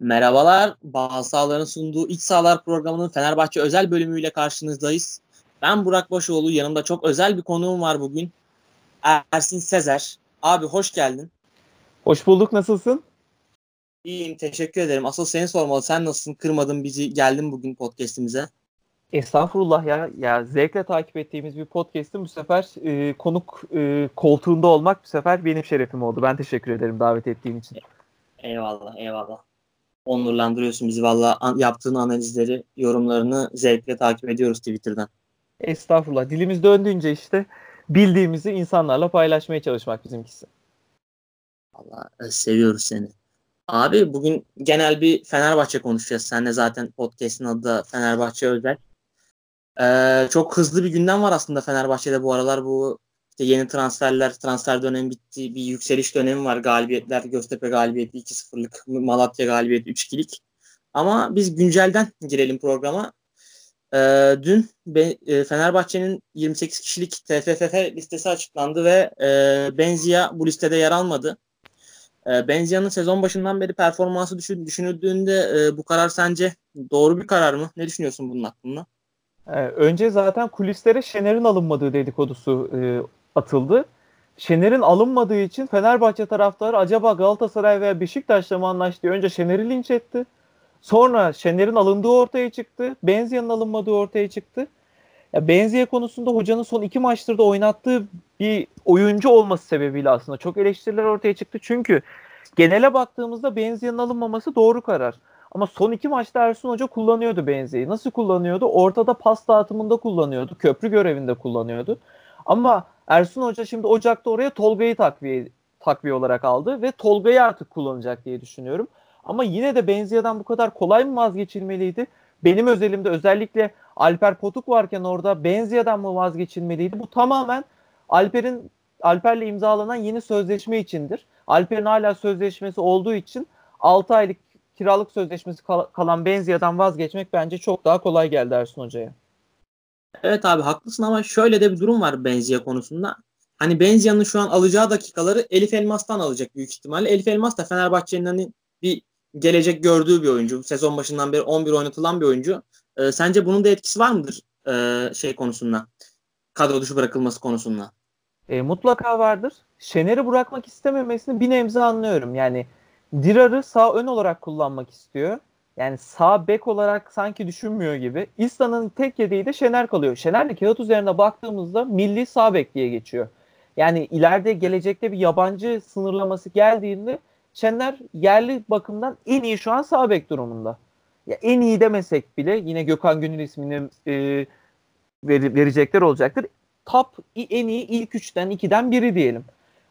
Merhabalar. Bağ Sağlar'ın sunduğu İç Sağlar programının Fenerbahçe özel bölümüyle karşınızdayız. Ben Burak Başoğlu. Yanımda çok özel bir konuğum var bugün. Ersin Sezer. Abi hoş geldin. Hoş bulduk. Nasılsın? İyiyim. Teşekkür ederim. Asıl seni sormalı. Sen nasılsın? Kırmadın bizi. Geldin bugün podcast'imize. Estağfurullah ya. Ya zevkle takip ettiğimiz bir podcast'ın bu sefer e, konuk e, koltuğunda olmak bu sefer benim şerefim oldu. Ben teşekkür ederim davet ettiğin için. Eyvallah, eyvallah. Onurlandırıyorsun bizi valla yaptığın analizleri, yorumlarını zevkle takip ediyoruz Twitter'dan. Estağfurullah. Dilimiz döndüğünce işte bildiğimizi insanlarla paylaşmaya çalışmak bizimkisi. Valla e, seviyoruz seni. Abi bugün genel bir Fenerbahçe konuşacağız. Sen de zaten podcast'in adı da Fenerbahçe Özel. Ee, çok hızlı bir gündem var aslında Fenerbahçe'de bu aralar. Bu işte yeni transferler, transfer dönemi bitti. Bir yükseliş dönemi var. Galibiyetler, Göztepe galibiyeti 2-0'lık, Malatya galibiyeti 3-2'lik. Ama biz güncelden girelim programa. Ee, dün e, Fenerbahçe'nin 28 kişilik TFF listesi açıklandı ve e, Benzia bu listede yer almadı. E, Benzia'nın sezon başından beri performansı düşün, düşünüldüğünde e, bu karar sence doğru bir karar mı? Ne düşünüyorsun bunun hakkında? Ee, önce zaten kulislere Şener'in alınmadığı dedikodusu e, atıldı. Şener'in alınmadığı için Fenerbahçe taraftarı acaba Galatasaray veya Beşiktaş'la mı anlaştı? Önce Şener'i linç etti. Sonra Şener'in alındığı ortaya çıktı. Benzia'nın alınmadığı ortaya çıktı. Ya Benzia konusunda hocanın son iki maçtır da oynattığı bir oyuncu olması sebebiyle aslında çok eleştiriler ortaya çıktı. Çünkü genele baktığımızda Benzia'nın alınmaması doğru karar. Ama son iki maçta Ersun Hoca kullanıyordu Benzia'yı. Nasıl kullanıyordu? Ortada pas dağıtımında kullanıyordu. Köprü görevinde kullanıyordu. Ama Ersun Hoca şimdi Ocak'ta oraya Tolga'yı takviye, takviye olarak aldı ve Tolga'yı artık kullanacak diye düşünüyorum. Ama yine de Benzia'dan bu kadar kolay mı vazgeçilmeliydi? Benim özelimde özellikle Alper Potuk varken orada Benzia'dan mı vazgeçilmeliydi? Bu tamamen Alper'in Alper'le imzalanan yeni sözleşme içindir. Alper'in hala sözleşmesi olduğu için 6 aylık kiralık sözleşmesi kal- kalan Benzia'dan vazgeçmek bence çok daha kolay geldi Ersun Hoca'ya. Evet abi haklısın ama şöyle de bir durum var Benzia konusunda. Hani Benzia'nın şu an alacağı dakikaları Elif Elmas'tan alacak büyük ihtimalle. Elif Elmas da Fenerbahçe'nin hani bir gelecek gördüğü bir oyuncu. Sezon başından beri 11 oynatılan bir oyuncu. Ee, sence bunun da etkisi var mıdır ee, şey konusunda? Kadro dışı bırakılması konusunda. E, mutlaka vardır. Şener'i bırakmak istememesini bir nebze anlıyorum. Yani Dirar'ı sağ ön olarak kullanmak istiyor. Yani sağ bek olarak sanki düşünmüyor gibi. İsa'nın tek yedeği de Şener kalıyor. Şener de kağıt üzerine baktığımızda milli sağ bek diye geçiyor. Yani ileride gelecekte bir yabancı sınırlaması geldiğinde Şener yerli bakımdan en iyi şu an sağ bek durumunda. Ya en iyi demesek bile yine Gökhan Gönül ismini e, ver, verecekler olacaktır. Top en iyi ilk üçten ikiden biri diyelim.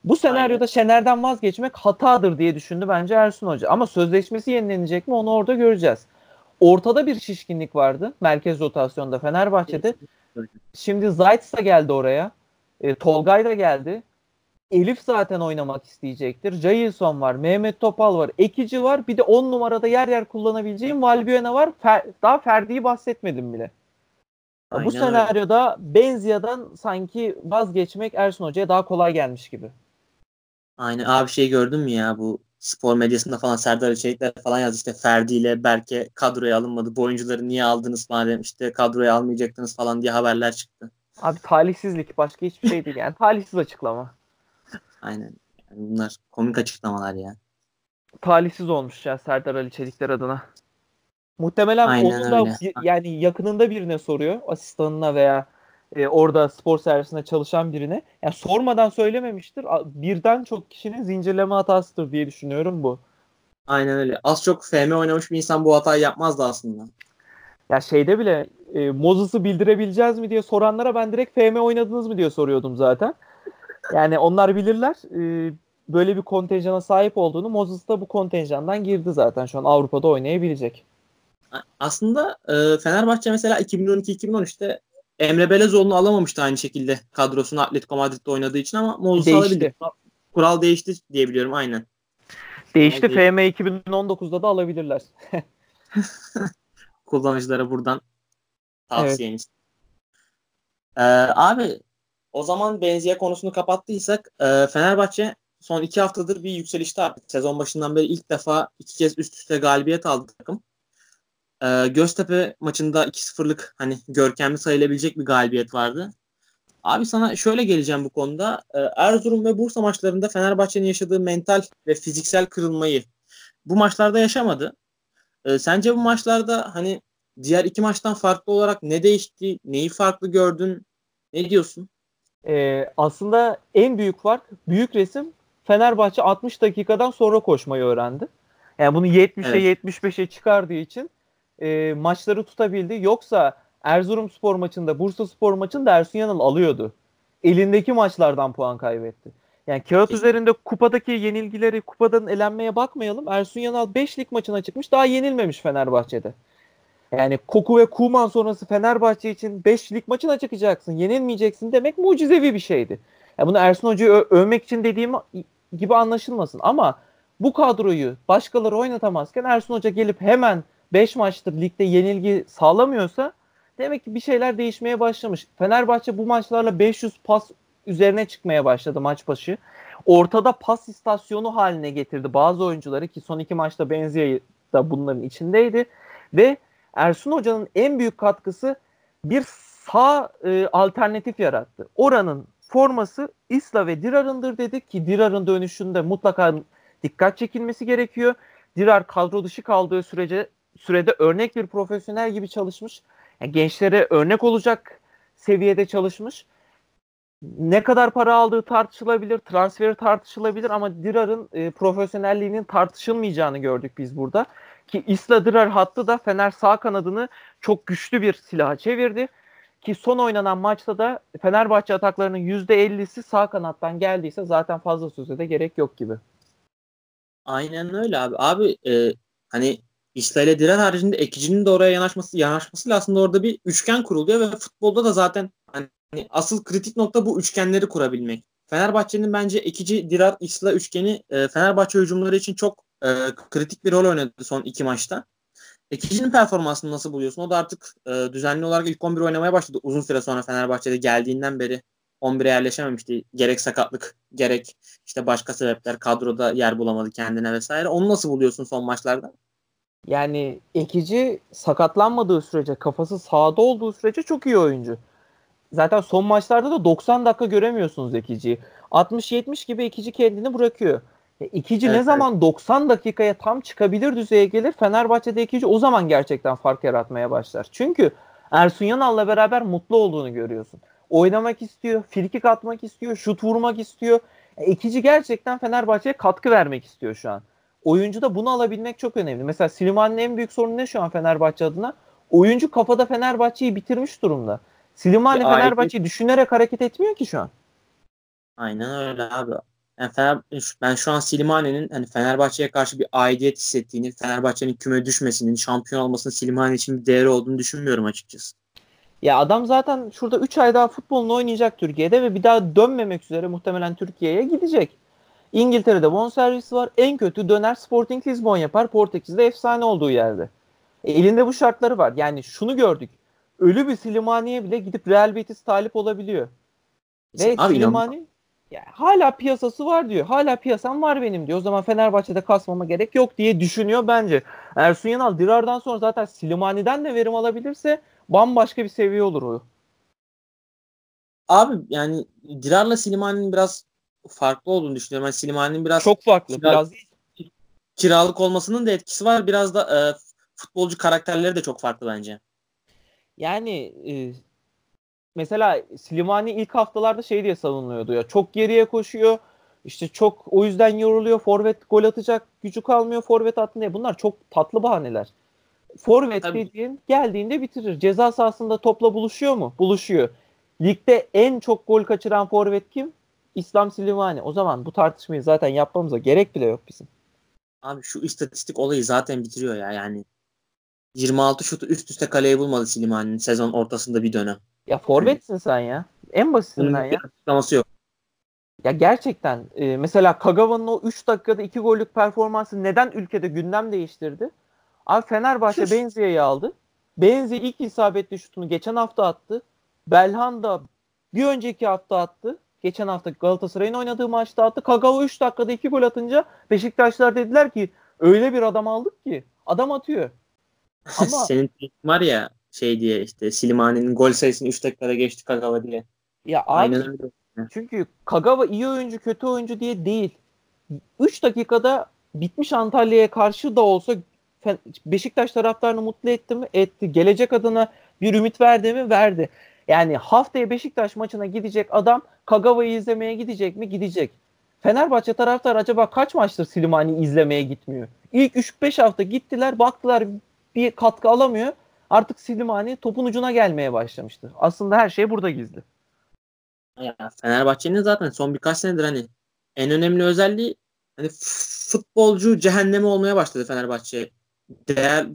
Bu senaryoda Aynen. Şener'den vazgeçmek hatadır diye düşündü bence Ersun Hoca. Ama sözleşmesi yenilenecek mi onu orada göreceğiz. Ortada bir şişkinlik vardı merkez rotasyonda Fenerbahçe'de. Şimdi Zayt da geldi oraya. E, Tolgay da geldi. Elif zaten oynamak isteyecektir. Jailson var, Mehmet Topal var, Ekici var. Bir de 10 numarada yer yer kullanabileceğim Valbuena var. Fer, daha Ferdi'yi bahsetmedim bile. Aynen Bu senaryoda. Benzia'dan sanki vazgeçmek Ersun Hoca'ya daha kolay gelmiş gibi. Aynen abi şey gördün mü ya bu spor medyasında falan Serdar İçerikler falan yazdı işte Ferdi ile Berke kadroya alınmadı. Bu oyuncuları niye aldınız madem işte kadroya almayacaktınız falan diye haberler çıktı. Abi talihsizlik başka hiçbir şey değil yani talihsiz açıklama. Aynen. Yani bunlar komik açıklamalar ya. Talihsiz olmuş ya Serdar Ali Çelikler adına. Muhtemelen Aynen onun da yani yakınında birine soruyor. Asistanına veya e, orada spor servisinde çalışan birine. Yani sormadan söylememiştir. Birden çok kişinin zincirleme hatasıdır diye düşünüyorum bu. Aynen öyle. Az çok FM oynamış bir insan bu hatayı yapmazdı aslında. Ya şeyde bile e, Moses'ı bildirebileceğiz mi diye soranlara ben direkt FM oynadınız mı diye soruyordum zaten. Yani onlar bilirler. E, böyle bir kontenjana sahip olduğunu Moses da bu kontenjandan girdi zaten. Şu an Avrupa'da oynayabilecek. Aslında e, Fenerbahçe mesela 2012-2013'te Emre Belezoğlu'nu alamamıştı aynı şekilde kadrosunu Atletico Madrid'de oynadığı için ama Moses'u alabildi. Kural değişti diyebiliyorum aynen. Değişti. FM 2019'da da alabilirler. Kullanıcılara buradan tavsiyeniz. Evet. Ee, abi o zaman benziye konusunu kapattıysak e, Fenerbahçe son iki haftadır bir yükselişte artık. Sezon başından beri ilk defa iki kez üst üste galibiyet aldı takım. Ee, Göztepe maçında 2-0'lık hani görkemli sayılabilecek bir galibiyet vardı. Abi sana şöyle geleceğim bu konuda. Ee, Erzurum ve Bursa maçlarında Fenerbahçe'nin yaşadığı mental ve fiziksel kırılmayı bu maçlarda yaşamadı. Ee, sence bu maçlarda hani diğer iki maçtan farklı olarak ne değişti? Neyi farklı gördün? Ne diyorsun? Ee, aslında en büyük fark, büyük resim Fenerbahçe 60 dakikadan sonra koşmayı öğrendi. Yani bunu 70'e evet. 75'e çıkardığı için e, maçları tutabildi. Yoksa Erzurum spor maçında, Bursa spor maçında Ersun Yanal alıyordu. Elindeki maçlardan puan kaybetti. Yani kağıt üzerinde kupadaki yenilgileri, kupadan elenmeye bakmayalım. Ersun Yanal 5 lig maçına çıkmış. Daha yenilmemiş Fenerbahçe'de. Yani Koku ve Kuman sonrası Fenerbahçe için 5 lig maçına çıkacaksın. Yenilmeyeceksin demek mucizevi bir şeydi. Yani bunu Ersun Hoca'yı ö- övmek için dediğim gibi anlaşılmasın. Ama bu kadroyu başkaları oynatamazken Ersun Hoca gelip hemen 5 maçtır ligde yenilgi sağlamıyorsa demek ki bir şeyler değişmeye başlamış. Fenerbahçe bu maçlarla 500 pas üzerine çıkmaya başladı maç başı. Ortada pas istasyonu haline getirdi bazı oyuncuları ki son iki maçta Benzia da bunların içindeydi. Ve Ersun Hoca'nın en büyük katkısı bir sağ e, alternatif yarattı. Oranın forması Isla ve Dirar'ındır dedik ki Dirar'ın dönüşünde mutlaka dikkat çekilmesi gerekiyor. Dirar kadro dışı kaldığı sürece sürede örnek bir profesyonel gibi çalışmış. Yani gençlere örnek olacak seviyede çalışmış. Ne kadar para aldığı tartışılabilir, transferi tartışılabilir ama Dirar'ın e, profesyonelliğinin tartışılmayacağını gördük biz burada. Ki Isla Dirar hattı da Fener sağ kanadını çok güçlü bir silaha çevirdi. Ki son oynanan maçta da Fenerbahçe ataklarının %50'si sağ kanattan geldiyse zaten fazla söze de gerek yok gibi. Aynen öyle abi. Abi e, hani İsla ile Diren haricinde ekicinin de oraya yanaşması yanaşmasıyla aslında orada bir üçgen kuruluyor ve futbolda da zaten hani asıl kritik nokta bu üçgenleri kurabilmek. Fenerbahçe'nin bence ekici Dirar İsla üçgeni e, Fenerbahçe hücumları için çok e, kritik bir rol oynadı son iki maçta. Ekicinin performansını nasıl buluyorsun? O da artık e, düzenli olarak ilk 11 oynamaya başladı. Uzun süre sonra Fenerbahçe'de geldiğinden beri 11'e yerleşememişti. Gerek sakatlık, gerek işte başka sebepler kadroda yer bulamadı kendine vesaire. Onu nasıl buluyorsun son maçlarda? Yani ekici sakatlanmadığı sürece, kafası sağda olduğu sürece çok iyi oyuncu. Zaten son maçlarda da 90 dakika göremiyorsunuz ekiciyi. 60-70 gibi ekici kendini bırakıyor. E, ikici evet, ne zaman evet. 90 dakikaya tam çıkabilir düzeye gelir Fenerbahçe'de ikici o zaman gerçekten fark yaratmaya başlar. Çünkü Ersun Yanal'la beraber mutlu olduğunu görüyorsun. Oynamak istiyor, frikik atmak istiyor, şut vurmak istiyor. E, ikici gerçekten Fenerbahçe'ye katkı vermek istiyor şu an. Oyuncu da bunu alabilmek çok önemli. Mesela Slimani'nin en büyük sorunu ne şu an Fenerbahçe adına? Oyuncu kafada Fenerbahçe'yi bitirmiş durumda. Slimani Fenerbahçe'yi düşünerek hareket etmiyor ki şu an. Aynen öyle abi. Yani Fener, ben şu an Silimani'nin hani Fenerbahçe'ye karşı bir aidiyet hissettiğini, Fenerbahçe'nin küme düşmesinin, şampiyon olmasının Silimani için bir değeri olduğunu düşünmüyorum açıkçası. Ya adam zaten şurada 3 ay daha futbolunu oynayacak Türkiye'de ve bir daha dönmemek üzere muhtemelen Türkiye'ye gidecek. İngiltere'de bonservisi var. En kötü döner Sporting Lisbon yapar. Portekiz'de efsane olduğu yerde. E, elinde bu şartları var. Yani şunu gördük. Ölü bir Silimani'ye bile gidip Real Betis talip olabiliyor. Ve Abi Silimani ya hala piyasası var diyor. Hala piyasam var benim diyor. O zaman Fenerbahçe'de kasmama gerek yok diye düşünüyor bence. Ersun Yanal Dirar'dan sonra zaten Silimani'den de verim alabilirse bambaşka bir seviye olur o. Abi yani Dirar'la Silimani'nin biraz farklı olduğunu düşünüyorum. Yani Silimani'nin biraz çok farklı. Kira, biraz kiralık olmasının da etkisi var. Biraz da e, futbolcu karakterleri de çok farklı bence. Yani e, mesela Slimani ilk haftalarda şey diye savunuluyordu ya. Çok geriye koşuyor. İşte çok o yüzden yoruluyor. Forvet gol atacak gücü kalmıyor. Forvet attı Bunlar çok tatlı bahaneler. Forvet Tabii. dediğin geldiğinde bitirir. Ceza sahasında topla buluşuyor mu? Buluşuyor. Ligde en çok gol kaçıran forvet kim? İslam Slimani. O zaman bu tartışmayı zaten yapmamıza gerek bile yok bizim. Abi şu istatistik olayı zaten bitiriyor ya yani. 26 şutu üst üste kaleye bulmadı Slimani'nin sezon ortasında bir dönem. Ya forvetsin sen ya. En basitinden ya. Açıklaması yok. Ya gerçekten e, mesela Kagawa'nın o 3 dakikada 2 gollük performansı neden ülkede gündem değiştirdi? Abi Fenerbahçe Benzia'yı aldı. Benzi ilk isabetli şutunu geçen hafta attı. Belhanda bir önceki hafta attı. Geçen hafta Galatasaray'ın oynadığı maçta attı. Kagawa 3 dakikada 2 gol atınca Beşiktaşlar dediler ki öyle bir adam aldık ki adam atıyor. Ama senin var ya şey diye işte Silimani'nin gol sayısını 3 dakikada geçti Kagawa diye. Ya abi, Aynen öyle. Çünkü Kagawa iyi oyuncu kötü oyuncu diye değil. 3 dakikada bitmiş Antalya'ya karşı da olsa Beşiktaş taraftarını mutlu etti mi? Etti. Gelecek adına bir ümit verdi mi? Verdi. Yani haftaya Beşiktaş maçına gidecek adam Kagawa'yı izlemeye gidecek mi? Gidecek. Fenerbahçe taraftar acaba kaç maçtır Silimani izlemeye gitmiyor? İlk 3-5 hafta gittiler baktılar bir katkı alamıyor. Artık Silimani topun ucuna gelmeye başlamıştı. Aslında her şey burada gizli. Fenerbahçe'nin zaten son birkaç senedir hani en önemli özelliği hani futbolcu cehennemi olmaya başladı Fenerbahçe. Değer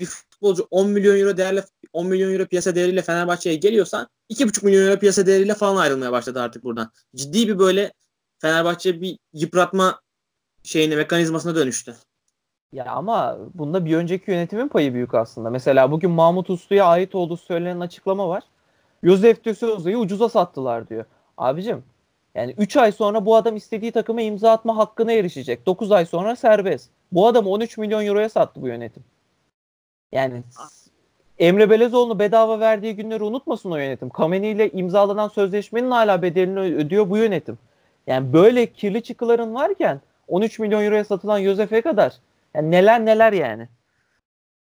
bir futbolcu 10 milyon euro değerle 10 milyon euro piyasa değeriyle Fenerbahçe'ye geliyorsa 2,5 milyon euro piyasa değeriyle falan ayrılmaya başladı artık buradan. Ciddi bir böyle Fenerbahçe bir yıpratma şeyine mekanizmasına dönüştü. Ya ama bunda bir önceki yönetimin payı büyük aslında. Mesela bugün Mahmut Uslu'ya ait olduğu söylenen açıklama var. Josef de Souza'yı ucuza sattılar diyor. Abicim yani 3 ay sonra bu adam istediği takıma imza atma hakkına erişecek. 9 ay sonra serbest. Bu adamı 13 milyon euroya sattı bu yönetim. Yani Emre Belezoğlu'nu bedava verdiği günleri unutmasın o yönetim. Kameni ile imzalanan sözleşmenin hala bedelini ödüyor bu yönetim. Yani böyle kirli çıkıların varken 13 milyon euroya satılan Josef'e kadar yani neler neler yani.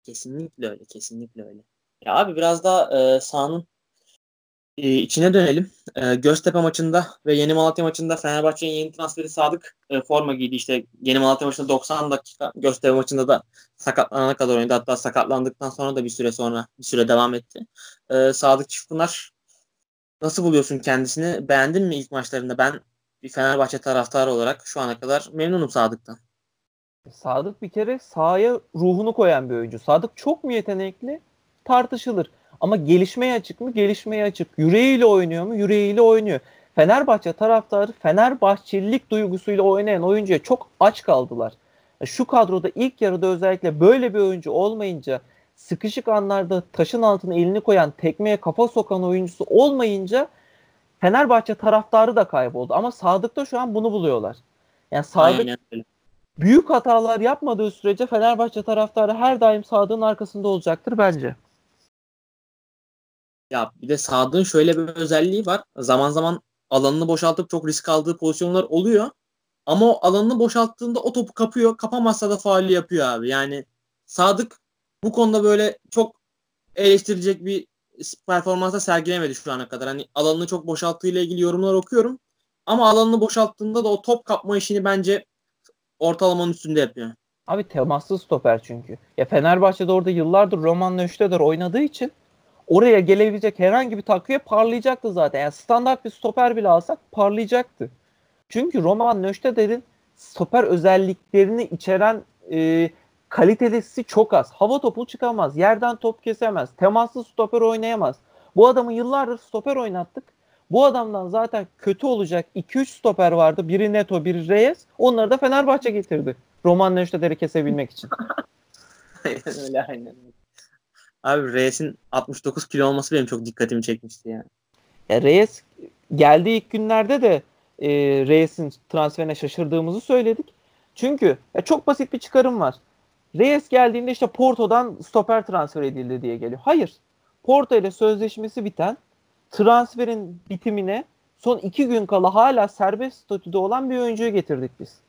Kesinlikle öyle, kesinlikle öyle. Ya abi biraz daha e, sahanın e, içine dönelim. E, Göztepe maçında ve Yeni Malatya maçında Fenerbahçe'nin yeni transferi Sadık e, forma giydi. İşte Yeni Malatya maçında 90 dakika, Göztepe maçında da sakatlanana kadar oynadı. Hatta sakatlandıktan sonra da bir süre sonra bir süre devam etti. E, Sadık Çiftpınar nasıl buluyorsun kendisini? Beğendin mi ilk maçlarında? Ben bir Fenerbahçe taraftarı olarak şu ana kadar memnunum Sadık'tan. Sadık bir kere sahaya ruhunu koyan bir oyuncu. Sadık çok mu yetenekli? Tartışılır. Ama gelişmeye açık mı? Gelişmeye açık. Yüreğiyle oynuyor mu? Yüreğiyle oynuyor. Fenerbahçe taraftarı Fenerbahçelilik duygusuyla oynayan oyuncuya çok aç kaldılar. Şu kadroda ilk yarıda özellikle böyle bir oyuncu olmayınca sıkışık anlarda taşın altına elini koyan, tekmeye kafa sokan oyuncusu olmayınca Fenerbahçe taraftarı da kayboldu. Ama Sadık'ta şu an bunu buluyorlar. Yani Sadık büyük hatalar yapmadığı sürece Fenerbahçe taraftarı her daim Sadık'ın arkasında olacaktır bence. Ya bir de Sadık'ın şöyle bir özelliği var. Zaman zaman alanını boşaltıp çok risk aldığı pozisyonlar oluyor. Ama o alanını boşalttığında o topu kapıyor. Kapamazsa da faali yapıyor abi. Yani Sadık bu konuda böyle çok eleştirilecek bir performansa sergilemedi şu ana kadar. Hani alanını çok boşalttığı ile ilgili yorumlar okuyorum. Ama alanını boşalttığında da o top kapma işini bence ortalamanın üstünde yapıyor. Abi temaslı stoper çünkü. Ya Fenerbahçe'de orada yıllardır Roman Nöşteder oynadığı için oraya gelebilecek herhangi bir takviye parlayacaktı zaten. Yani standart bir stoper bile alsak parlayacaktı. Çünkü Roman Nöşteder'in stoper özelliklerini içeren e, kalitelisi çok az. Hava topu çıkamaz. Yerden top kesemez. Temaslı stoper oynayamaz. Bu adamı yıllardır stoper oynattık. Bu adamdan zaten kötü olacak 2-3 stoper vardı. Biri Neto, biri Reyes. Onları da Fenerbahçe getirdi. Roman Nöşteder'i kesebilmek için. öyle aynen. Abi Reyes'in 69 kilo olması benim çok dikkatimi çekmişti yani. Ya Reyes geldiği ilk günlerde de e, Reyes'in transferine şaşırdığımızı söyledik. Çünkü ya çok basit bir çıkarım var. Reyes geldiğinde işte Porto'dan stoper transfer edildi diye geliyor. Hayır. Porto ile sözleşmesi biten transferin bitimine son iki gün kala hala serbest statüde olan bir oyuncuyu getirdik biz.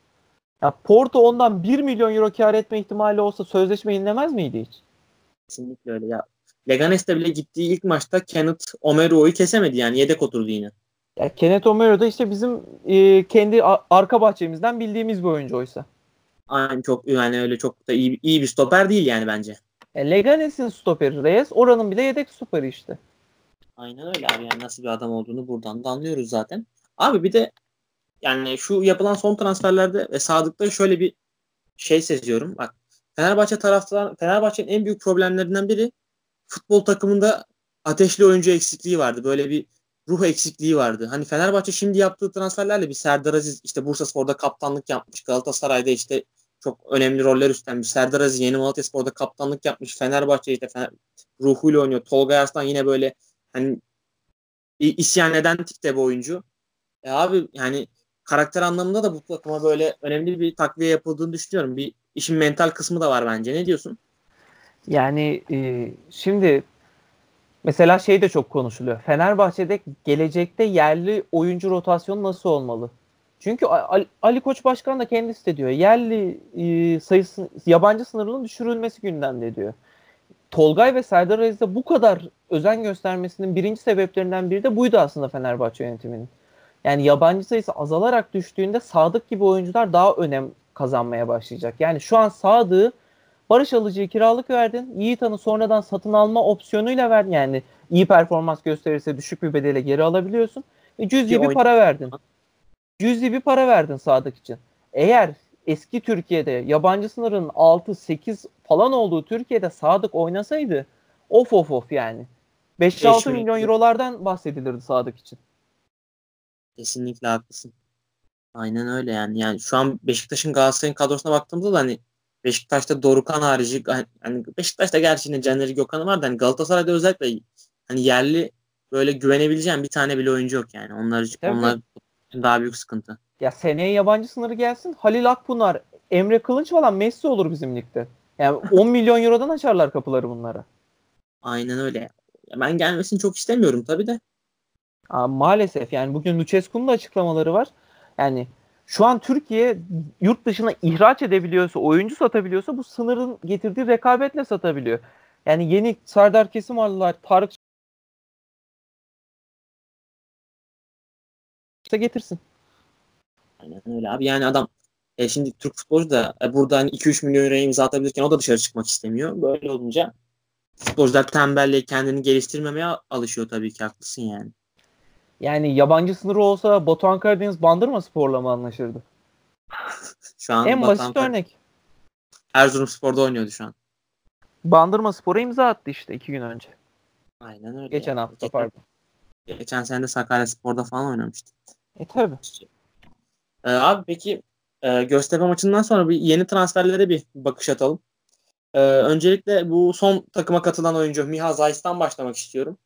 Ya Porto ondan 1 milyon euro kar etme ihtimali olsa sözleşme yenilemez miydi hiç? Kesinlikle öyle ya. Leganes'te bile gittiği ilk maçta Kenneth Omero'yu kesemedi yani yedek oturdu yine. Ya Kenneth Omero da işte bizim e, kendi arka bahçemizden bildiğimiz bir oyuncu oysa. Aynen çok yani öyle çok da iyi, iyi bir stoper değil yani bence. E, Leganes'in stoperi Reyes, oranın bile yedek stoperi işte. Aynen öyle abi yani nasıl bir adam olduğunu buradan da anlıyoruz zaten. Abi bir de yani şu yapılan son transferlerde ve Sadık'ta şöyle bir şey seziyorum. Bak Fenerbahçe taraftar Fenerbahçe'nin en büyük problemlerinden biri futbol takımında ateşli oyuncu eksikliği vardı. Böyle bir ruh eksikliği vardı. Hani Fenerbahçe şimdi yaptığı transferlerle bir Serdar Aziz işte Bursa Spor'da kaptanlık yapmış. Galatasaray'da işte çok önemli roller üstlenmiş. Serdar Aziz Yeni Malatya Spor'da kaptanlık yapmış. Fenerbahçe işte Fener, ruhuyla oynuyor. Tolga Arslan yine böyle hani isyan eden tipte bir oyuncu. E abi yani karakter anlamında da bu takıma böyle önemli bir takviye yapıldığını düşünüyorum. Bir işin mental kısmı da var bence. Ne diyorsun? Yani e, şimdi mesela şey de çok konuşuluyor. Fenerbahçe'de gelecekte yerli oyuncu rotasyonu nasıl olmalı? Çünkü Ali, Koç Başkan da kendisi de diyor. Yerli e, sayısı yabancı sınırının düşürülmesi gündemde diyor. Tolgay ve Serdar Aziz'e bu kadar özen göstermesinin birinci sebeplerinden biri de buydu aslında Fenerbahçe yönetiminin. Yani yabancı sayısı azalarak düştüğünde Sadık gibi oyuncular daha önem kazanmaya başlayacak. Yani şu an Sadık'ı Barış Alıcı'ya kiralık verdin. Yiğitan'ı sonradan satın alma opsiyonuyla verdin. Yani iyi performans gösterirse düşük bir bedele geri alabiliyorsun. Ve cüzi bir para verdin. Cüzi bir para verdin Sadık için. Eğer eski Türkiye'de yabancı sınırın 6-8 falan olduğu Türkiye'de Sadık oynasaydı of of of yani. 5-6 milyon eurolardan bahsedilirdi Sadık için. Kesinlikle haklısın. Aynen öyle yani. Yani şu an Beşiktaş'ın Galatasaray'ın kadrosuna baktığımızda da hani Beşiktaş'ta Dorukan harici hani Beşiktaş'ta gerçi yine Caner'i Gökhan'ı var da hani Galatasaray'da özellikle hani yerli böyle güvenebileceğim bir tane bile oyuncu yok yani. Onlar Tabii. onlar daha büyük sıkıntı. Ya seneye yabancı sınırı gelsin. Halil Akpınar, Emre Kılınç falan Messi olur bizim ligde. Yani 10 milyon eurodan açarlar kapıları bunlara. Aynen öyle. Ben gelmesini çok istemiyorum tabii de. Aa, maalesef yani bugün Lucescu'nun da açıklamaları var. Yani şu an Türkiye yurt dışına ihraç edebiliyorsa, oyuncu satabiliyorsa bu sınırın getirdiği rekabetle satabiliyor. Yani yeni Serdar Kesim aldılar, Tarık işte getirsin. Aynen öyle abi. Yani adam e, şimdi Türk futbolcu da e, burada hani 2-3 milyon liraya imza atabilirken o da dışarı çıkmak istemiyor. Böyle olunca futbolcular tembelliğe kendini geliştirmemeye alışıyor tabii ki haklısın yani. Yani yabancı sınırı olsa Batuhan Karadeniz Bandırma Spor'la mı anlaşırdı? şu an en Batuhan basit Kar- örnek. Erzurum Spor'da oynuyordu şu an. Bandırma Spor'a imza attı işte iki gün önce. Aynen öyle. Geçen hafta geçen, pardon. Geçen sene de Sakarya Spor'da falan oynamıştı. E tabi. Ee, abi peki e, Göztepe maçından sonra bir yeni transferlere bir bakış atalım. Ee, öncelikle bu son takıma katılan oyuncu Miha Zayt'tan başlamak istiyorum.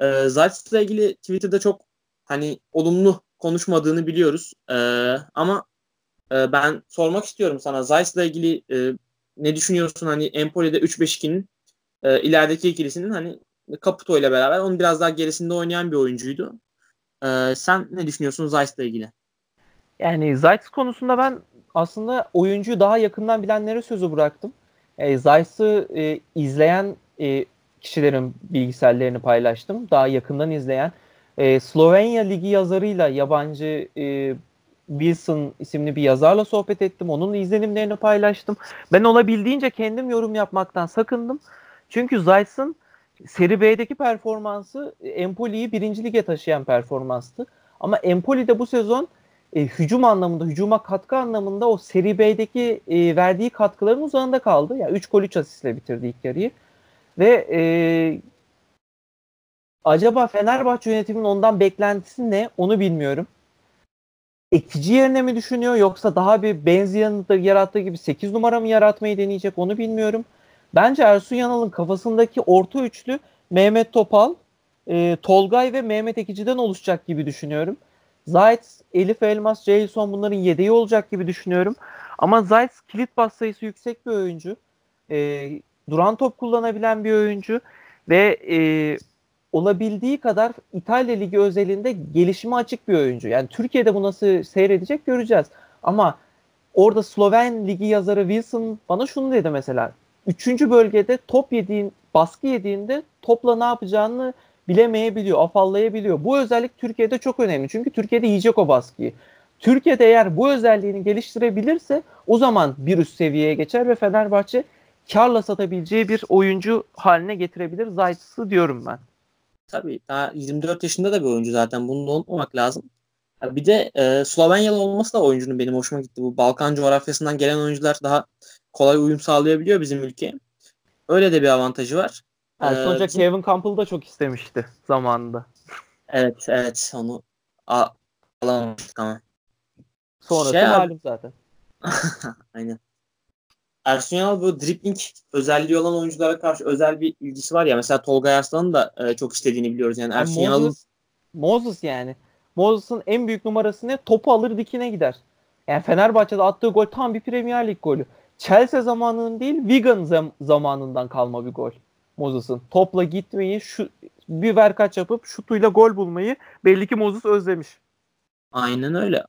Ee, Zayt'la ilgili Twitter'da çok hani olumlu konuşmadığını biliyoruz. Ee, ama e, ben sormak istiyorum sana Zayt'la ilgili e, ne düşünüyorsun? Hani Empoli'de 3-5-2'nin e, ilerideki ikilisinin hani Caputo ile beraber onun biraz daha gerisinde oynayan bir oyuncuydu. Ee, sen ne düşünüyorsun Zayt'la ilgili? Yani Zayt konusunda ben aslında oyuncuyu daha yakından bilenlere sözü bıraktım. E, Zayt'ı e, izleyen e, kişilerin bilgisayarlarını paylaştım. Daha yakından izleyen. E, Slovenya Ligi yazarıyla yabancı e, Wilson isimli bir yazarla sohbet ettim. Onun izlenimlerini paylaştım. Ben olabildiğince kendim yorum yapmaktan sakındım. Çünkü Zayt'ın Seri B'deki performansı Empoli'yi birinci lige taşıyan performanstı. Ama Empoli de bu sezon e, hücum anlamında, hücuma katkı anlamında o Seri B'deki e, verdiği katkıların uzağında kaldı. Yani 3 gol 3 asistle bitirdi ilk yarıyı. Ve e, acaba Fenerbahçe yönetiminin ondan beklentisi ne onu bilmiyorum. Ekici yerine mi düşünüyor yoksa daha bir Benzia'nın yarattığı gibi 8 numara mı yaratmayı deneyecek onu bilmiyorum. Bence Ersun Yanal'ın kafasındaki orta üçlü Mehmet Topal, e, Tolgay ve Mehmet Ekici'den oluşacak gibi düşünüyorum. Zayt, Elif Elmas, Jason bunların yedeği olacak gibi düşünüyorum. Ama Zayt kilit bas sayısı yüksek bir oyuncu. E, duran top kullanabilen bir oyuncu ve e, olabildiği kadar İtalya Ligi özelinde gelişime açık bir oyuncu. Yani Türkiye'de bu nasıl seyredecek göreceğiz. Ama orada Sloven Ligi yazarı Wilson bana şunu dedi mesela. Üçüncü bölgede top yediğin, baskı yediğinde topla ne yapacağını bilemeyebiliyor, afallayabiliyor. Bu özellik Türkiye'de çok önemli. Çünkü Türkiye'de yiyecek o baskıyı. Türkiye'de eğer bu özelliğini geliştirebilirse o zaman bir üst seviyeye geçer ve Fenerbahçe karla satabileceği bir oyuncu haline getirebilir Zayt'sı diyorum ben. Tabii daha 24 yaşında da bir oyuncu zaten bunu da unutmamak lazım. Bir de e, Slovenyalı olması da oyuncunun benim hoşuma gitti. Bu Balkan coğrafyasından gelen oyuncular daha kolay uyum sağlayabiliyor bizim ülkeye. Öyle de bir avantajı var. Ersun Hoca bizim... Kevin Campbell da çok istemişti zamanında. Evet evet onu alamamıştık ama. Sonrası şey malum zaten. Aynen. Ersun Yanal bu dribbling özelliği olan oyunculara karşı özel bir ilgisi var ya. Mesela Tolga Arslan'ın da e, çok istediğini biliyoruz. Yani Ersun Yanal'ın Moses yani. Moses'ın en büyük numarası ne? Topu alır dikine gider. Yani Fenerbahçe'de attığı gol tam bir Premier Lig golü. Chelsea zamanının değil Wigan zam- zamanından kalma bir gol. Moses'ın. Topla gitmeyi, şu bir verkaç yapıp şutuyla gol bulmayı belli ki Moses özlemiş. Aynen öyle.